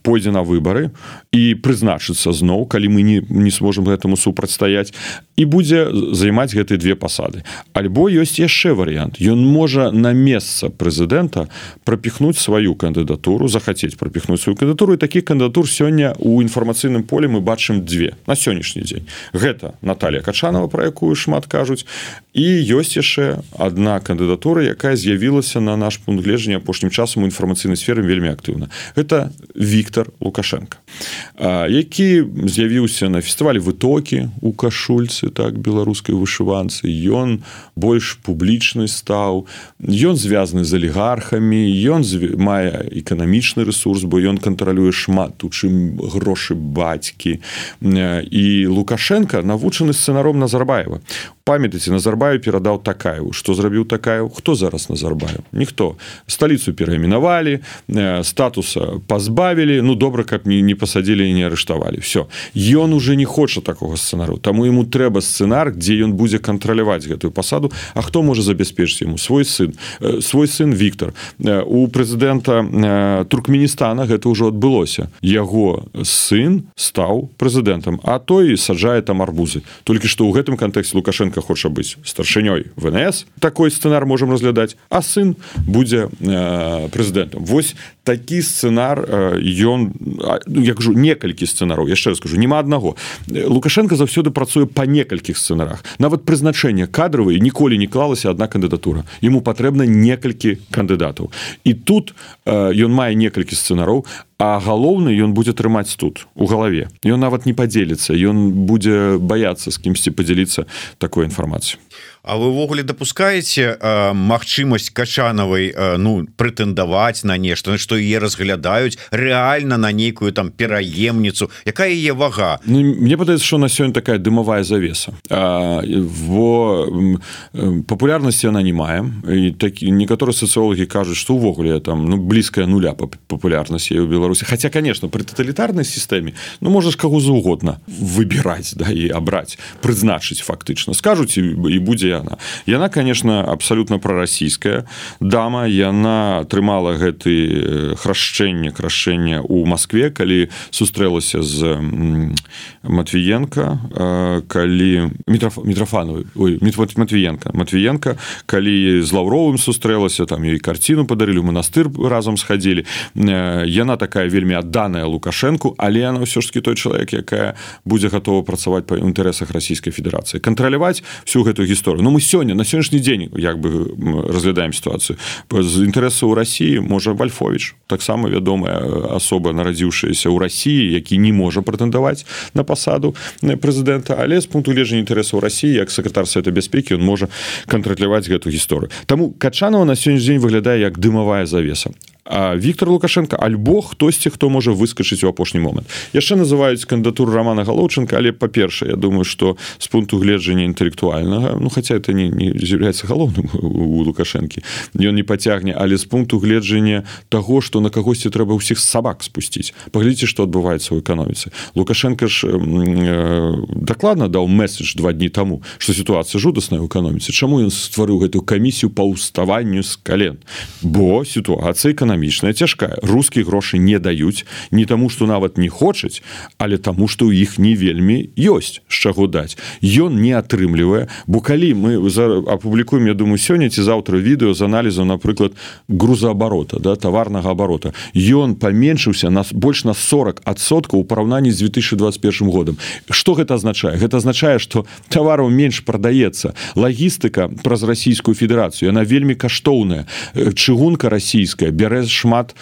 пойдзе на выборы і прызначыцца зноў калі мы не не сможем гэтаму супрацьстаяць і будзе займаць гэтыя две пасады альбо ёсць яшчэ варыянт ён можа на месца прэзідэнта прапіхнуць сваю кандыдатуру захацець прапіхнуць сваю кандыдатуру такі кандыдатур сёння у інфармацыйным поле мы бачым две на сённяшні дзень гэта Наталья качанова про якую шмат кажуць і ёсць яшчэ одна кандыдатура якая з'явілася на наш пункт гледжання апошнім часам у інфармацыйнай сферы вельмі актыўна. Гэта Віктор лукашенко які з'явіўся на фестывалі вытокі у кашульцы так беларускай вышыванцы. Ён больш публічны стаў ён звязаны з алігархамі ён мае эканамічны ресурс бо ён кантралюе шмат у чым грошы бацькі. І лукашенко навучаны сцэнаром назарбаева. Памятаце назарбаю перадаў такая что зрабіў такая хто зараз назарбаю ніхто сталіцу перайменавалі статуса пазбавілі ну добра каб не не пасадзілі не арыштавалі все ён уже не хоча такого сцэнару таму ему трэба сцэнар дзе ён будзе кантраляваць гэтую пасаду А хто можа забяспечыць ему? Свой сын. Свой сын Віктор у прэзідэнта туркменістана гэта ўжо адбылося яго сын стаў прэзідэнтам а той саджае там арбузы. Толькі што ў гэтым кантэксце лукашенко хоча быць старшынёй внс. Такой сцэнар можем разглядаць а сын будзе прэзідэнтам восьось такі сцэнар ён ну, я кажу некалькі сцэнараў яшчэ скажу няма аднаго. Лукашенко заўсёды працуе па некалькіх сцэнарах. Нават прызначэнне кадравай ніколі не клалася одна кандыдатура. Ему патрэбна некалькі кандыдатаў. І тут ён мае некалькі сцэнароў а галоўны ён будзе трымаць тут у галаве. Ён нават не падзеліцца ён будзе баяцца з кімсьці падзяліцца такой інфармацыю
А вы ўвогуле допускаеце магчымасць качанавай ну прэтэндаваць на нешта? Што яе разглядаюць рэальна на нейкую там пераемніцу якая яе вага?
Ну, Мне падаецца що на сёння такая дымавая завеса. Во папулярнасці она не мае і такі некаторыя сацыолагі кажуць што ўвогуле там ну блізкая нуля папулярнасці у Беларусі Хаця конечно пры тоталітарнай сістэме ну можаш каго заўгодна выбіраць да і абраць прызначыць фактычна скажуць і будзе яна яна конечно абсолютно прарасійская дама яна атрымала гэты храшчэнне крашэння у Москве калі сустрэлася з Матвіенко калі мітрафановы Матвіенко Матвіенко калі з лаўровым сустрэлася там і карціну падарылі манастыр разам схадзілі. Яна такая вельмі адданая лукашэнку але она ўсё ж таки той чалавек якая будзе готова працаваць па інтарэсах расійскай федэрацыі. Кантраляваць всю гэтую гісторыю. Ну мы сёння на сённяшні дзень як бы разглядаем сітуацыю. З інтарэсаў Росіі можа Вальфович таксама вядомая асоба нарадзіўшаяся ў Росіі які не можа прэтэндаваць на пасаду прэзідэнта. Але з пункту гледжання інтарэсаў Росіі як сакратар света бяспекі он можа кантраляваць гэту гісторыю. Таму качанова на сёння дзень выглядае як дымавая завеса Віктор лукашенко альбо хтосьці хто можа выскачыць у апошні момант. Яшчэ называюць кандыдатуру романа галоўчынка але па-першае Я думаю что з пункту гледжання інтэлектуальнага Ну хотя это не, не з'яўляецца галоўным у лукашэнкі ён не пацягне але з пункту гледжання того что на кагосьці трэба ўсіх сабак спусціць. Паглядзіце што адбываецца ў эканоміцы. Лукашенко ж э, дакладна даў месседж два дні таму что сітуацыя жудасная ў эканоміцы. Чаму ён стварыў гэтую камісію па ўставанню з кален? Бо сітуацыя эканомі эканамічная цяжкая. Русскія грошы не даюць не таму что нават не хочуць але таму что ў іх не вельмі ёсць з чаго даць. Ён не атрымлівае бо калі мы апублікуем я думаю сёння ці заўтра відэо з аналізу напрыклад грузаабарота да таварнага абарота ён паменшыўся нас больш на 40соткаў у параўнанні з 2021 годам. Что гэта азначае? Гэта азначае что тавараў менш прадаецца. Лагістыка праз расійскую федэрацыю она вельмі каштоўная. Чыгунка расійская бярэ шмат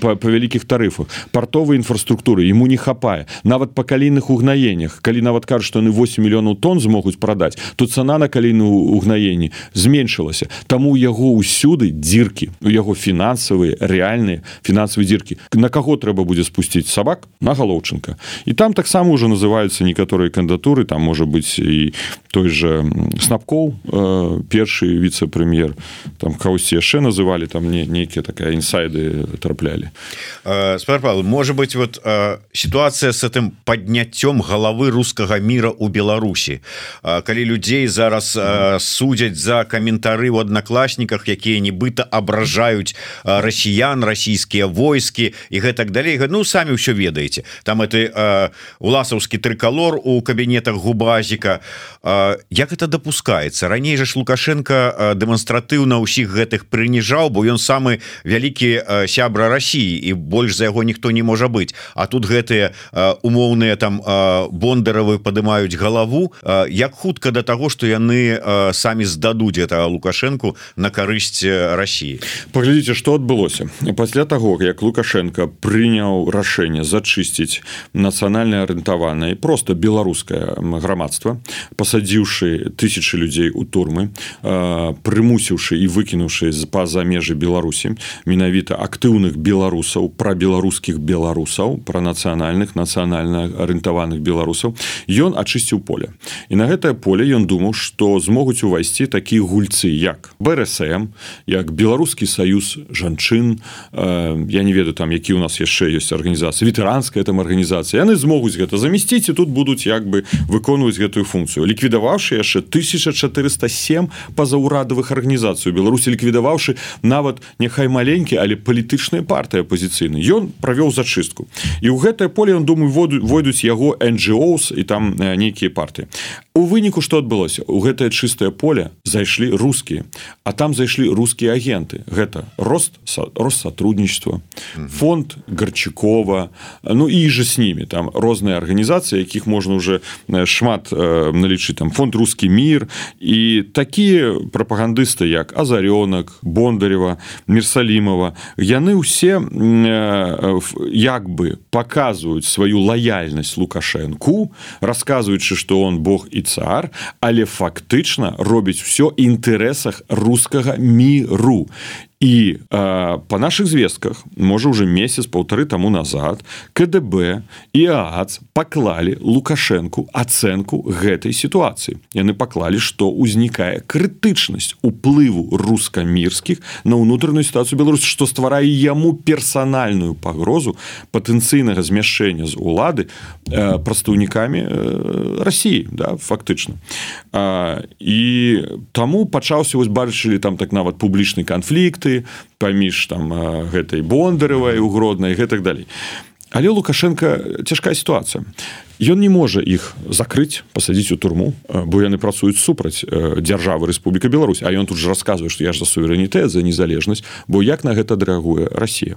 па, па вялікіх тарыфах партовай інфраструктуры ему не хапае. Нават па калійных угнаеннях калі нават кажуць што яны 8 мільёнаў тонн змогуць прадаць то цана на калійную угнаенні зменшылася. Таму яго ўсюды дзіркі у яго фінансавыя рэальныя фінансавыя дзіркі. На каго трэба будзе спусціць сабак? На галоўчынка. І там таксама уже называюцца некаторыя кандатуры там можа быць і той же снапкоў э, першы віце-прэм'ер там каўсьці яшчэ называлі там не нейкія такая інсайды траплялі.
Спарпал может быть вот ситуация с этим подняццём головы русского мира у Беларусі калі людзей зараз судзяць за каментары в аднакласніках якія нібыта абражаюць расіян расійскія войскі і гэтак далей ну самі ўсё ведаеце там это уласаўскі трыкалор у кабінетах губазіка як это допускаецца раней жа ж лукашенко дэманстратыўна ўсіх гэтых прыніжаў бо ён самы вялікі сябра Росіі і больш за яго ніхто не можа быць. А тут гэтыя умоўныя там бондаравы падымаюць галаву як хутка до того что яны самі здадуць это лукашенко на карысць Росіі
паглядзіце что адбылося. Пасля того як лукашенко прыняў рашэнне зачысціць нацыянальна арыентаванае просто беларускае грамадства пасадзіўшы тысячи людзей у турмы прымусіўшы і выкінуўшы з-па-за межы Беларусі менавіта актыўных беларусаў пра беларускіх беларусаў пра нацыянальных нацыянальна арыентаваных беларусаў ён ачысціў поле. І на гэтае поле ён думаў што змогуць увайсці такія гульцы як брсм як беларускі саюз жанчын э, я не ведаю там які у нас яшчэ ёсць арганізацыя ветэранская там арганізацыя. Яны змогуць гэта замясціць і тут будуць як бы выконваць гэтую функцыю. Ліквідаваўшы яшчэ 1407 пазаўрадавых арганізацыю беларусі ліквідаваўшы нават няхай маленькі але палітычная партыя апозіцыйны ён правёў зачыстку. І ў гэтае поле ён думаю воду войдуць яго NGOs і там нейкія партыі. У выніку что адбылося? У гэтае чыстае поле зайшлі рускія а там зайшлі рускія агенты. Гэта рост россотрудничества фонд гарчыкова ну і же с ними там розныя арганізацыі якіх можна уже шмат налічыць. Там фонд русский мир і такія прапагандысты як азарёнак бондарева мерсалімова яны ўсе э, як бы показваюць сваю лаяльнасць лукашэнку рассказываючы что он бог і цар але фактычна робіць все інтарэсах рускага міру і э, по наших звестках можа уже месяц полторы тому назад КДБ і ААЦ паклалі лукашэнку ацэнку гэтай сітуацыі яны паклалі што ўзнікае крытычнасць уплыву руска-мірскіх на ўнутраную сітуацыю Беларусь што стварае яму персанальную пагрозу патэнцыйнага змяшчэння з улады прадстаўнікамі э, Росіі да фактычна э, і таму пачаўся вось бачылі там так нават публічны канфлікт канфлікты паміж там гэтай бондарывай угроднай гэтак далей. Але лукашенко цяжкая сітуацыя ён не можа іх закрыць пасадзіць у турму бо яны працуюць супраць дзяржавы Рэспубліка Беларусь. А ён тут же расказвае што я ж за суверэнітэт за незалежнасць бо як на гэта рэагуе Росія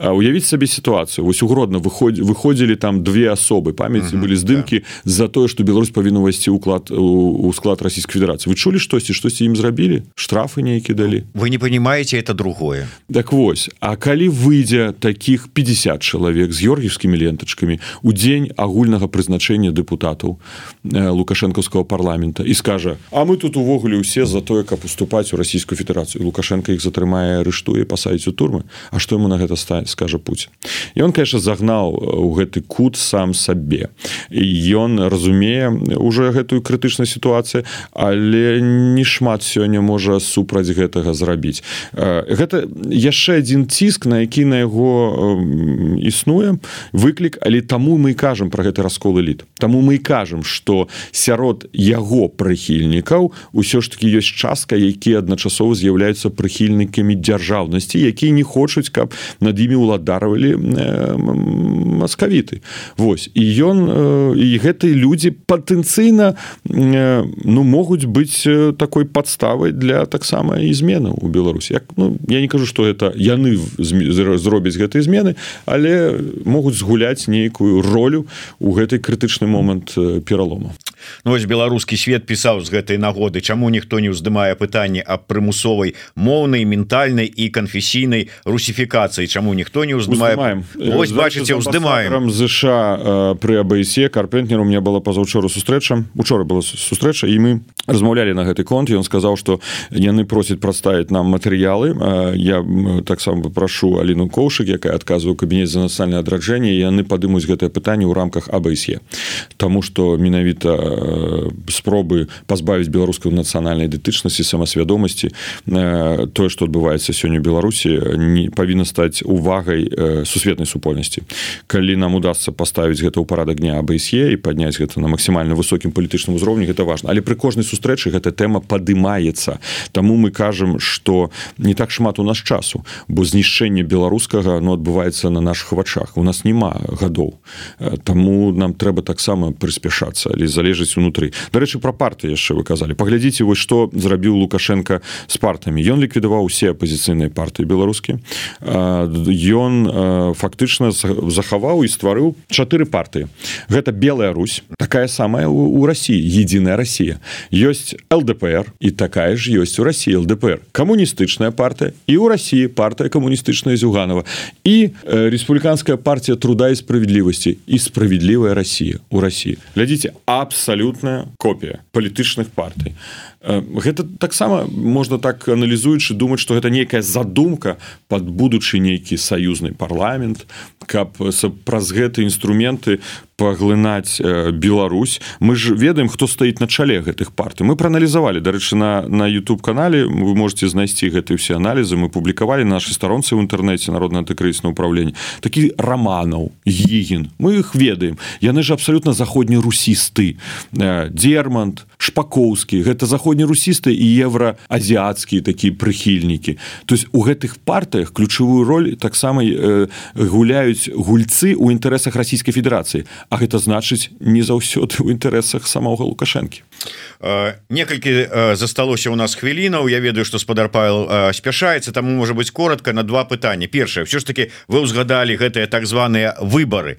уявіць сабе сітуацыю. Вось угродна выходзі выходзілі там две асобы памяці былі здымкі за тое што Беларусь павінна увайсці уклад у склад расійскай федерацыі вы чулі штосьці штосьці ім зрабілі? Штрафы нейкі далі?
Вы не понимаете это другое.
Так вось А калі выйдзе таких 50 чалавек з георгіевскімі лентачкамі у дзень агульнага прызначэння дэпутатаў лукашэнкаўскага парламента і скажа А мы тут увогуле ўсе за тое каб уступаць у расійскую федэрацыю лукашенко іх затрымае арыштуе пасаіць у турмы. А што ему на гэта стаць скажа і он конечно загнаў у гэты кут сам сабе. Ён разумее уже гэтую крытычную сітуацыю але не шмат сёння можа супраць гэтага зрабіць. Гэта яшчэ адзін ціск на які на яго існуе. Выклік але таму мы кажам про гэты раскол эліт. Таму мы кажам что сярод яго прыхільнікаў усё ж таки ёсць частка якія адначасова з'яўляюцца прыхільнікамі дзяржаўнасці якія не хочуць каб над імі уладаравалі маскавіты. Вось і ён і гэтыя людзі патэнцыйна ну могуць быць такой подставай для таксама і змены у Беларусі. Як ну, я не кажу что это яны зробяць гэтыя змены але могуць згуляць нейкую ролю у гэтай крытычны момант пералому
Ну, вось беларускі свет пісаў з гэтай нагоды чаму ніхто не ўздымае пытанне аб прымусовай моўнай ментальнай і канфесійнай русіфікацыі чаму ніхто не ўздымаем ось бачыце уздымаем.
ЗША пры абсе карпентнеру мне было пазаўчору сустрэча учора была сустрэча і мы размаўлялі на гэты конт ён сказаў што яны просяць прадставіць нам матэрыялы. Я таксама прашу Аліну коўшык якая адказваю кабінет за нацыянальнае адраджэнне яны падымуць гэтае пытанне ў рамках абсе Таму што менавіта спробы пазбавіць беларускай нацыянальнай дытычнасці самасвядомасці тое што адбываецца сёння беларусі не павінна стаць увагай сусветнай супольнасці калі нам удастся паставіць гэта ў парадак дня абсе і падняць гэта на максімальна высокім палітычным узроўні гэта важна але пры кожнай сустрэчы гэта тэма падымаецца Таму мы кажам что не так шмат у нас часу бо знішчэнне беларускага но ну, адбываецца на наших вачах. У нас няма гадоў. Таму нам трэба таксама прыспяшацца. Але залежыць унутры дарэчы про парты яшчэ вы казалі паглядзіце вось што зрабіў лукашенко с партамі ён ліквідаваў усе апозіцыйныя партыі беларускі ён фактычна захаваў і стварыў чатыры партыі гэта белая Русь такая самая у Росіі единая Россия ёсць лдпр і такая ж ёсць у России лдпр камуністычная партыя і ў Росіі партыя камуністычная зюганова. І республіканская партия труда і справядлівасці і справядлівая Россия у России. Глядзіце абсалютная копія палітычных партый гэта таксама можна так аналізуючы думаць что гэта нейкая задумка под будучы нейкі саюзны парламент каб праз гэты інструменты паглынаць Беларусь. Мы ж ведаем хто стаіць на чале гэтых парты мы прааналізавалі дарэчы на на YouTube канале вы можете знайсці гэты ўсе аналізы. Мы публікавалі нашай старонцы ў інтэрнэце народна антыкрысна ўправленне. Такі раманаў гігін. Мы их ведаем. Яны ж абсалютна заходні русісты дермант шпакоўскі гэта заходні русісты і еўраазіяцкія такія прыхільнікі. То есть у гэтых партыях ключавую роль таксама э, гуляюць гульцы ў інтарэсах расійскай федэрацыі. А гэта значыць не заўсёды ў інтарэсах самога лукашэнкі.
Некалькі засталося у нас хвілінаў. Я ведаю что спадар павел спяшаецца таму можа быть коротко на два пытання першае все ж таки вы ўзгадалі гэтыя так званыя выборы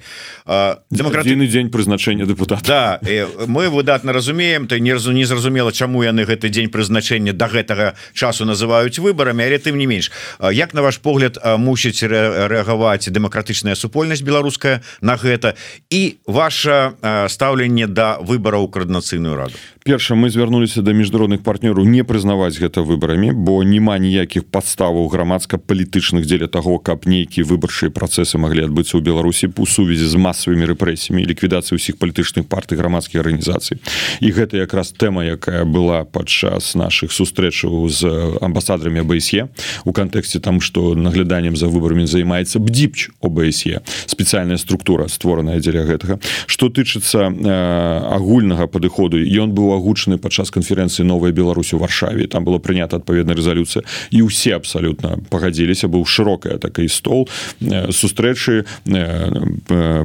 демократыйны дзень прызначэння депутата.
Да мы выдатна разумеем ты не разу не зразумела чаму яны гэты дзень прызначэння до гэтага часу называюць выбарамі але тым не менш як на ваш погляд мусіць рэагаваць дэмакратычная супольнасць беларуская на гэта і ваше стаўленне да выбараў краднацыйную раду
перша мы звярнуліся да міжнародных партнёраў не прызнаваць гэта выбарамі бо няма ніякіх падставаў грамадска-палітычных дзеля таго каб нейкія выбарчыя працэсы маглі адбыцца ў беларусі у сувязі з масавымі рэпрэсіямі ліквідацыі ўсіх палітычных партый грамадскіх арганізацый. І гэта якраз тэма якая была падчас наших сустрэчаў з амбасадарамі абсе у кантэксце там што нагляданнем за выбарамі займаецца бдзіпч обсе спецыяльная структура створаная дзеля гэтага. Что тычыцца э, агульнага падыходу ён быў агучаны падчас канферэнцыі новая Беларусь у варшаве. Там было прынята адпаведная рэзалюцыя і ўсе абсалютна пагадзіліся быў шырокая такой стол сустрэчы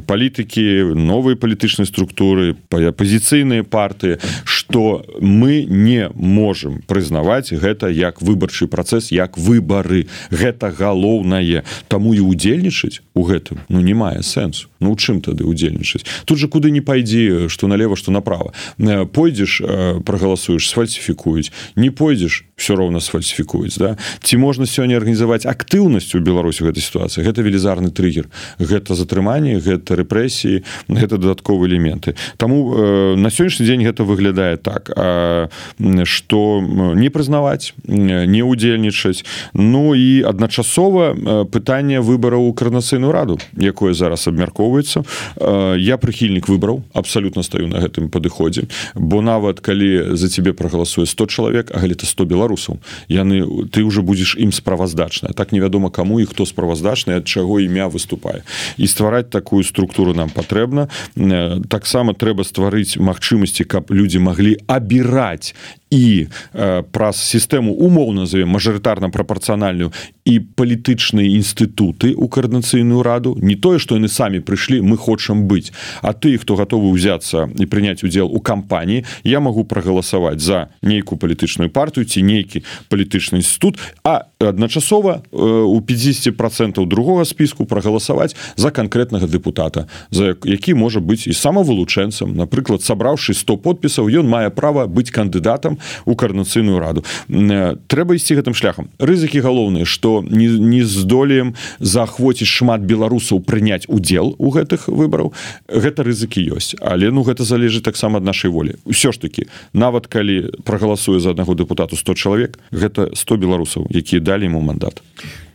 палітыкі новыя палітычнай структуры апозіцыйныя партыі. Что мы не можем прызнаваць гэта як выбарчы працэс як выбары. Гэта галоўнае. Таму і удзельнічаць у гэтым ну не мае сэнсу. Ну чым тады удзельнічаць тут же куды не пайдзі что налево что направо пойдзеш прагаласуеш сфальсіфікуюць не пойдзеш все роўна сфальсіфікуюць да? Ці можна сёння арганізаваць актыўнасць у Беларусі гэтай сітуацыі гэта велізарны трыггер. Гэта затрыманне гэта рэпрэсіі гэта дадатковыя элементы. Таму э, на сённяшні дзень гэта выглядае так что не прызнаваць не удзельнічаць Ну і адначасова пытанне выбараў у карнацыйную раду якое зараз абмяркоўваецца. Я прыхільнік выбраў абсолютно стаю на гэтым падыходзе бо нават калі за цябе прагаласуе 100 чалавек а гэта 100 беларусаў. Яны ты уже будзеш ім справаздачная. Так невядома каму і хто справаздачны ад чаго імя выступае. І ствараць такую структуру нам патрэбна. Таксама трэба стварыць магчымасці каб людзі маглі абіраць і э, праз сістэму умоў назовем мажарытарна прапарцыянальную і палітычныя інстытуты у каардынацыйную раду не тое што яны самі прыйшлі мы хочам быць. А ты хто гатовы ўзяцца і прыняць удзел у кампаніі я магу прагаласаваць за нейкую палітычную партыю ці нейкі палітычны інстытут а адначасова э, у 50 процентаў другога спіску прагаласаваць за канкрэтнага депутата за які можа быць і самавылучэнцам. Напрыклад сабраўшы 100 подпісаў ён мае права быць кандыдатам у карнацыйную раду трэба ісці гэтым шляхам. Рызыкі галоўныя что не, не здолеем заахвоціць шмат беларусаў прыняць удзел у гэтых выбараў. Гэта рызыкі ёсць але ну гэта залежыць таксама ад нашай волі. Ўсё ж таки нават калі прагаласуе за аднаго депутату 100 чалавек гэта 100 беларусаў якія далі ему мандат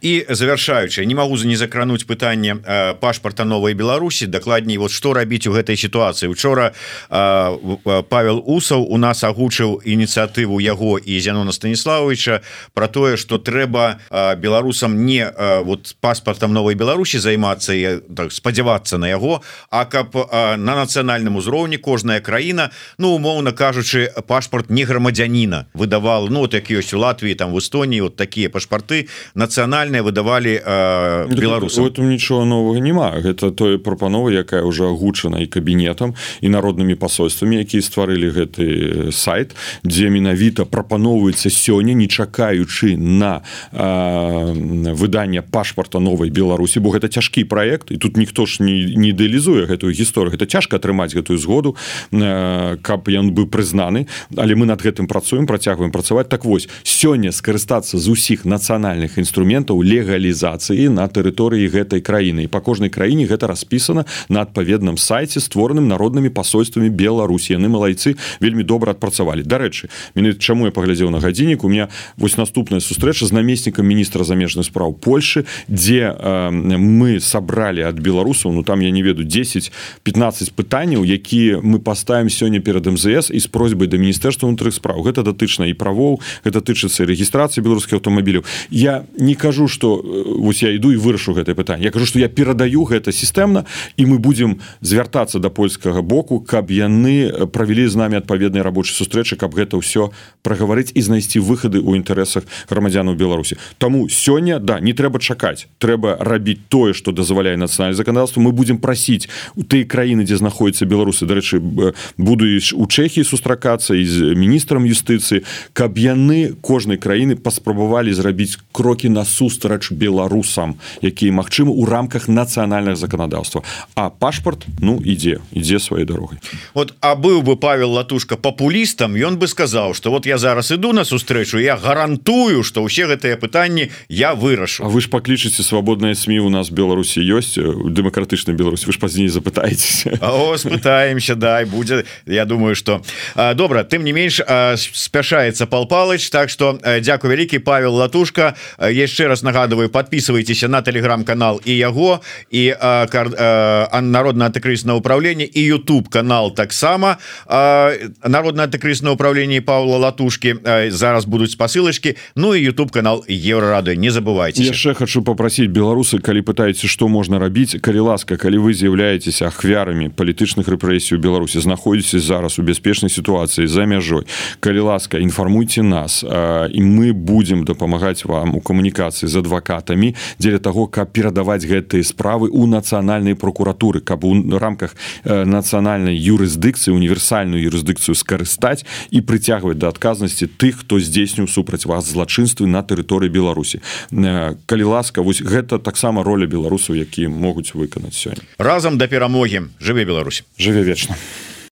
і завершаючы не могу за не закрануть пытанне э, пашпарта новой Беларусі. Дакладней вот что рабіць у гэтай сітуацыі. Учора э, Павел усаў у нас агучыў ініцыятыву яго і зянона станіславовича про тое что трэба э, беларусам не э, вот паспартам новой Беларусі займацца так, спадзявацца на яго а каб э, на нацыянальным узроўні кожная краіна ну умоўна кажучы пашпарт не грамадзяніна выдавал ну вот як ёсць у Латвіі там в Эстонії вот такія пашпарты нацыянальные нацыянальныя выдавалі э, ну, беларусам
этом нічого нового няма гэта тое прапанова якая уже агучана і кабінетам і народнымі пасольствамі якія стварылі гэты сайт дзе менавіта прапаноўваецца сёння не чакаючы на э, выданне пашпарта новой беларусі бо гэта цяжкі проект і тут ніхто ж не, не ідэалізуе гэтую гісторыю. Это цяжка атрымаць гэтую згоду э, каб ён быў прызнаны але мы над гэтым працуем працягваем працаваць. Так вось сёння скарыстацца з усіх нацыянальных інструментаў легалізацыі на тэрыторыі гэтай краіны. І па кожнай краіне гэта распісана на адпаведным сайце створаным народнымі пасольствамі Беларусі. Яны малайцы вельмі добра адпрацавалі. Дарэчы мене чаму я паглядзеў на гадзіннік у меня вось наступная сустрэча з намеснікам міністра замежных спраў Польшы дзе э, мы сабралі ад беларусаў Ну там я не веду 10 15 пытанняў якія мы поставим сёння перад МЗС і з просьбай да міністэрства унутрых спраў. Гэта датычна і правоў гэта тычыцца рэгістрацыі беларускіх аўтамабіляў. Я не кажу что э, вось я іду і вырашу гэтае пытанне. Я кажу что я перадаю гэта сістэмна і мы будем звяртацца до да польскага боку каб яны правялі з нами адпаведныя рабочай сустрэчы каб гэта ўсё прагаварыць і знайсці выхады ў інтарэсах грамадзянаў Беларусі. Таму сёння да не трэба чакаць. Трэба рабіць тое что дазваляе нацыянальна заканадаўства. Мы будем прасіць у той краіны дзе знаходзяцца беларусы. Дарэчы будуць у чэхі сустракацца з міністрам юстыцыі каб яны кожнай краіны паспрабавалі зрабіць крокі на сустр насустрач беларусам якія магчымы ў рамках нацыянальных заканадаўства. А пашпарт ну ідзе ідзе сваёй дарогай.
Вот а быў бы павел латушка папулістам ён бы сказаў что вот я зараз іду на сустрэчу я гарантую что ўсе гэтыя пытанні я вырашу
А вы ж паклічыце свабодныя сМ у нас беларусі ёсць дэмакратычна Беларусь вы ж пазней запытаецеся.
Спытаемся дай будзе я думаю что добра тым не менш спяшаецца пал палыч так что дзякую вялікі павел латушка. Яшчэ раз раз нагадываю подписывайтесь на телеграм-канал і яго і народное антыкрысное управление і YouTube канал таксама народное антыкрысное управление Павла латушки зараз будуць спасылочки Ну і YouTube канал еврорады не забывайте.
Яшчэ хочу попросить беларусы калі пытаетесь что можна рабіць калі ласка калі вы з'яўляетесь ахвярамі палітычных рэпрэсій у Беларусі знаходзіцесь зараз у бяспечнай сітуацыі за мяжой калі ласка інфармуйте нас і мы будем дапамагаць вам у камунікацыі з адвакатамі дзеля того каб перадаваць гэтыя справы у нацыянальнай прокуратуры каб у рамках нацыянальнай юрысдыкцыі універсальную юрысдыкцыю скарыстаць і прыцягваць да адказнасці тых хто здзейсніў супраць вас злачынствы на тэрыторыі беларусі. Калі ласка вось гэта таксама роля беларусаў якія могуць выканаць сёння.
Разам да перамогі. Жыве Беларусь.
Жыве вечна. а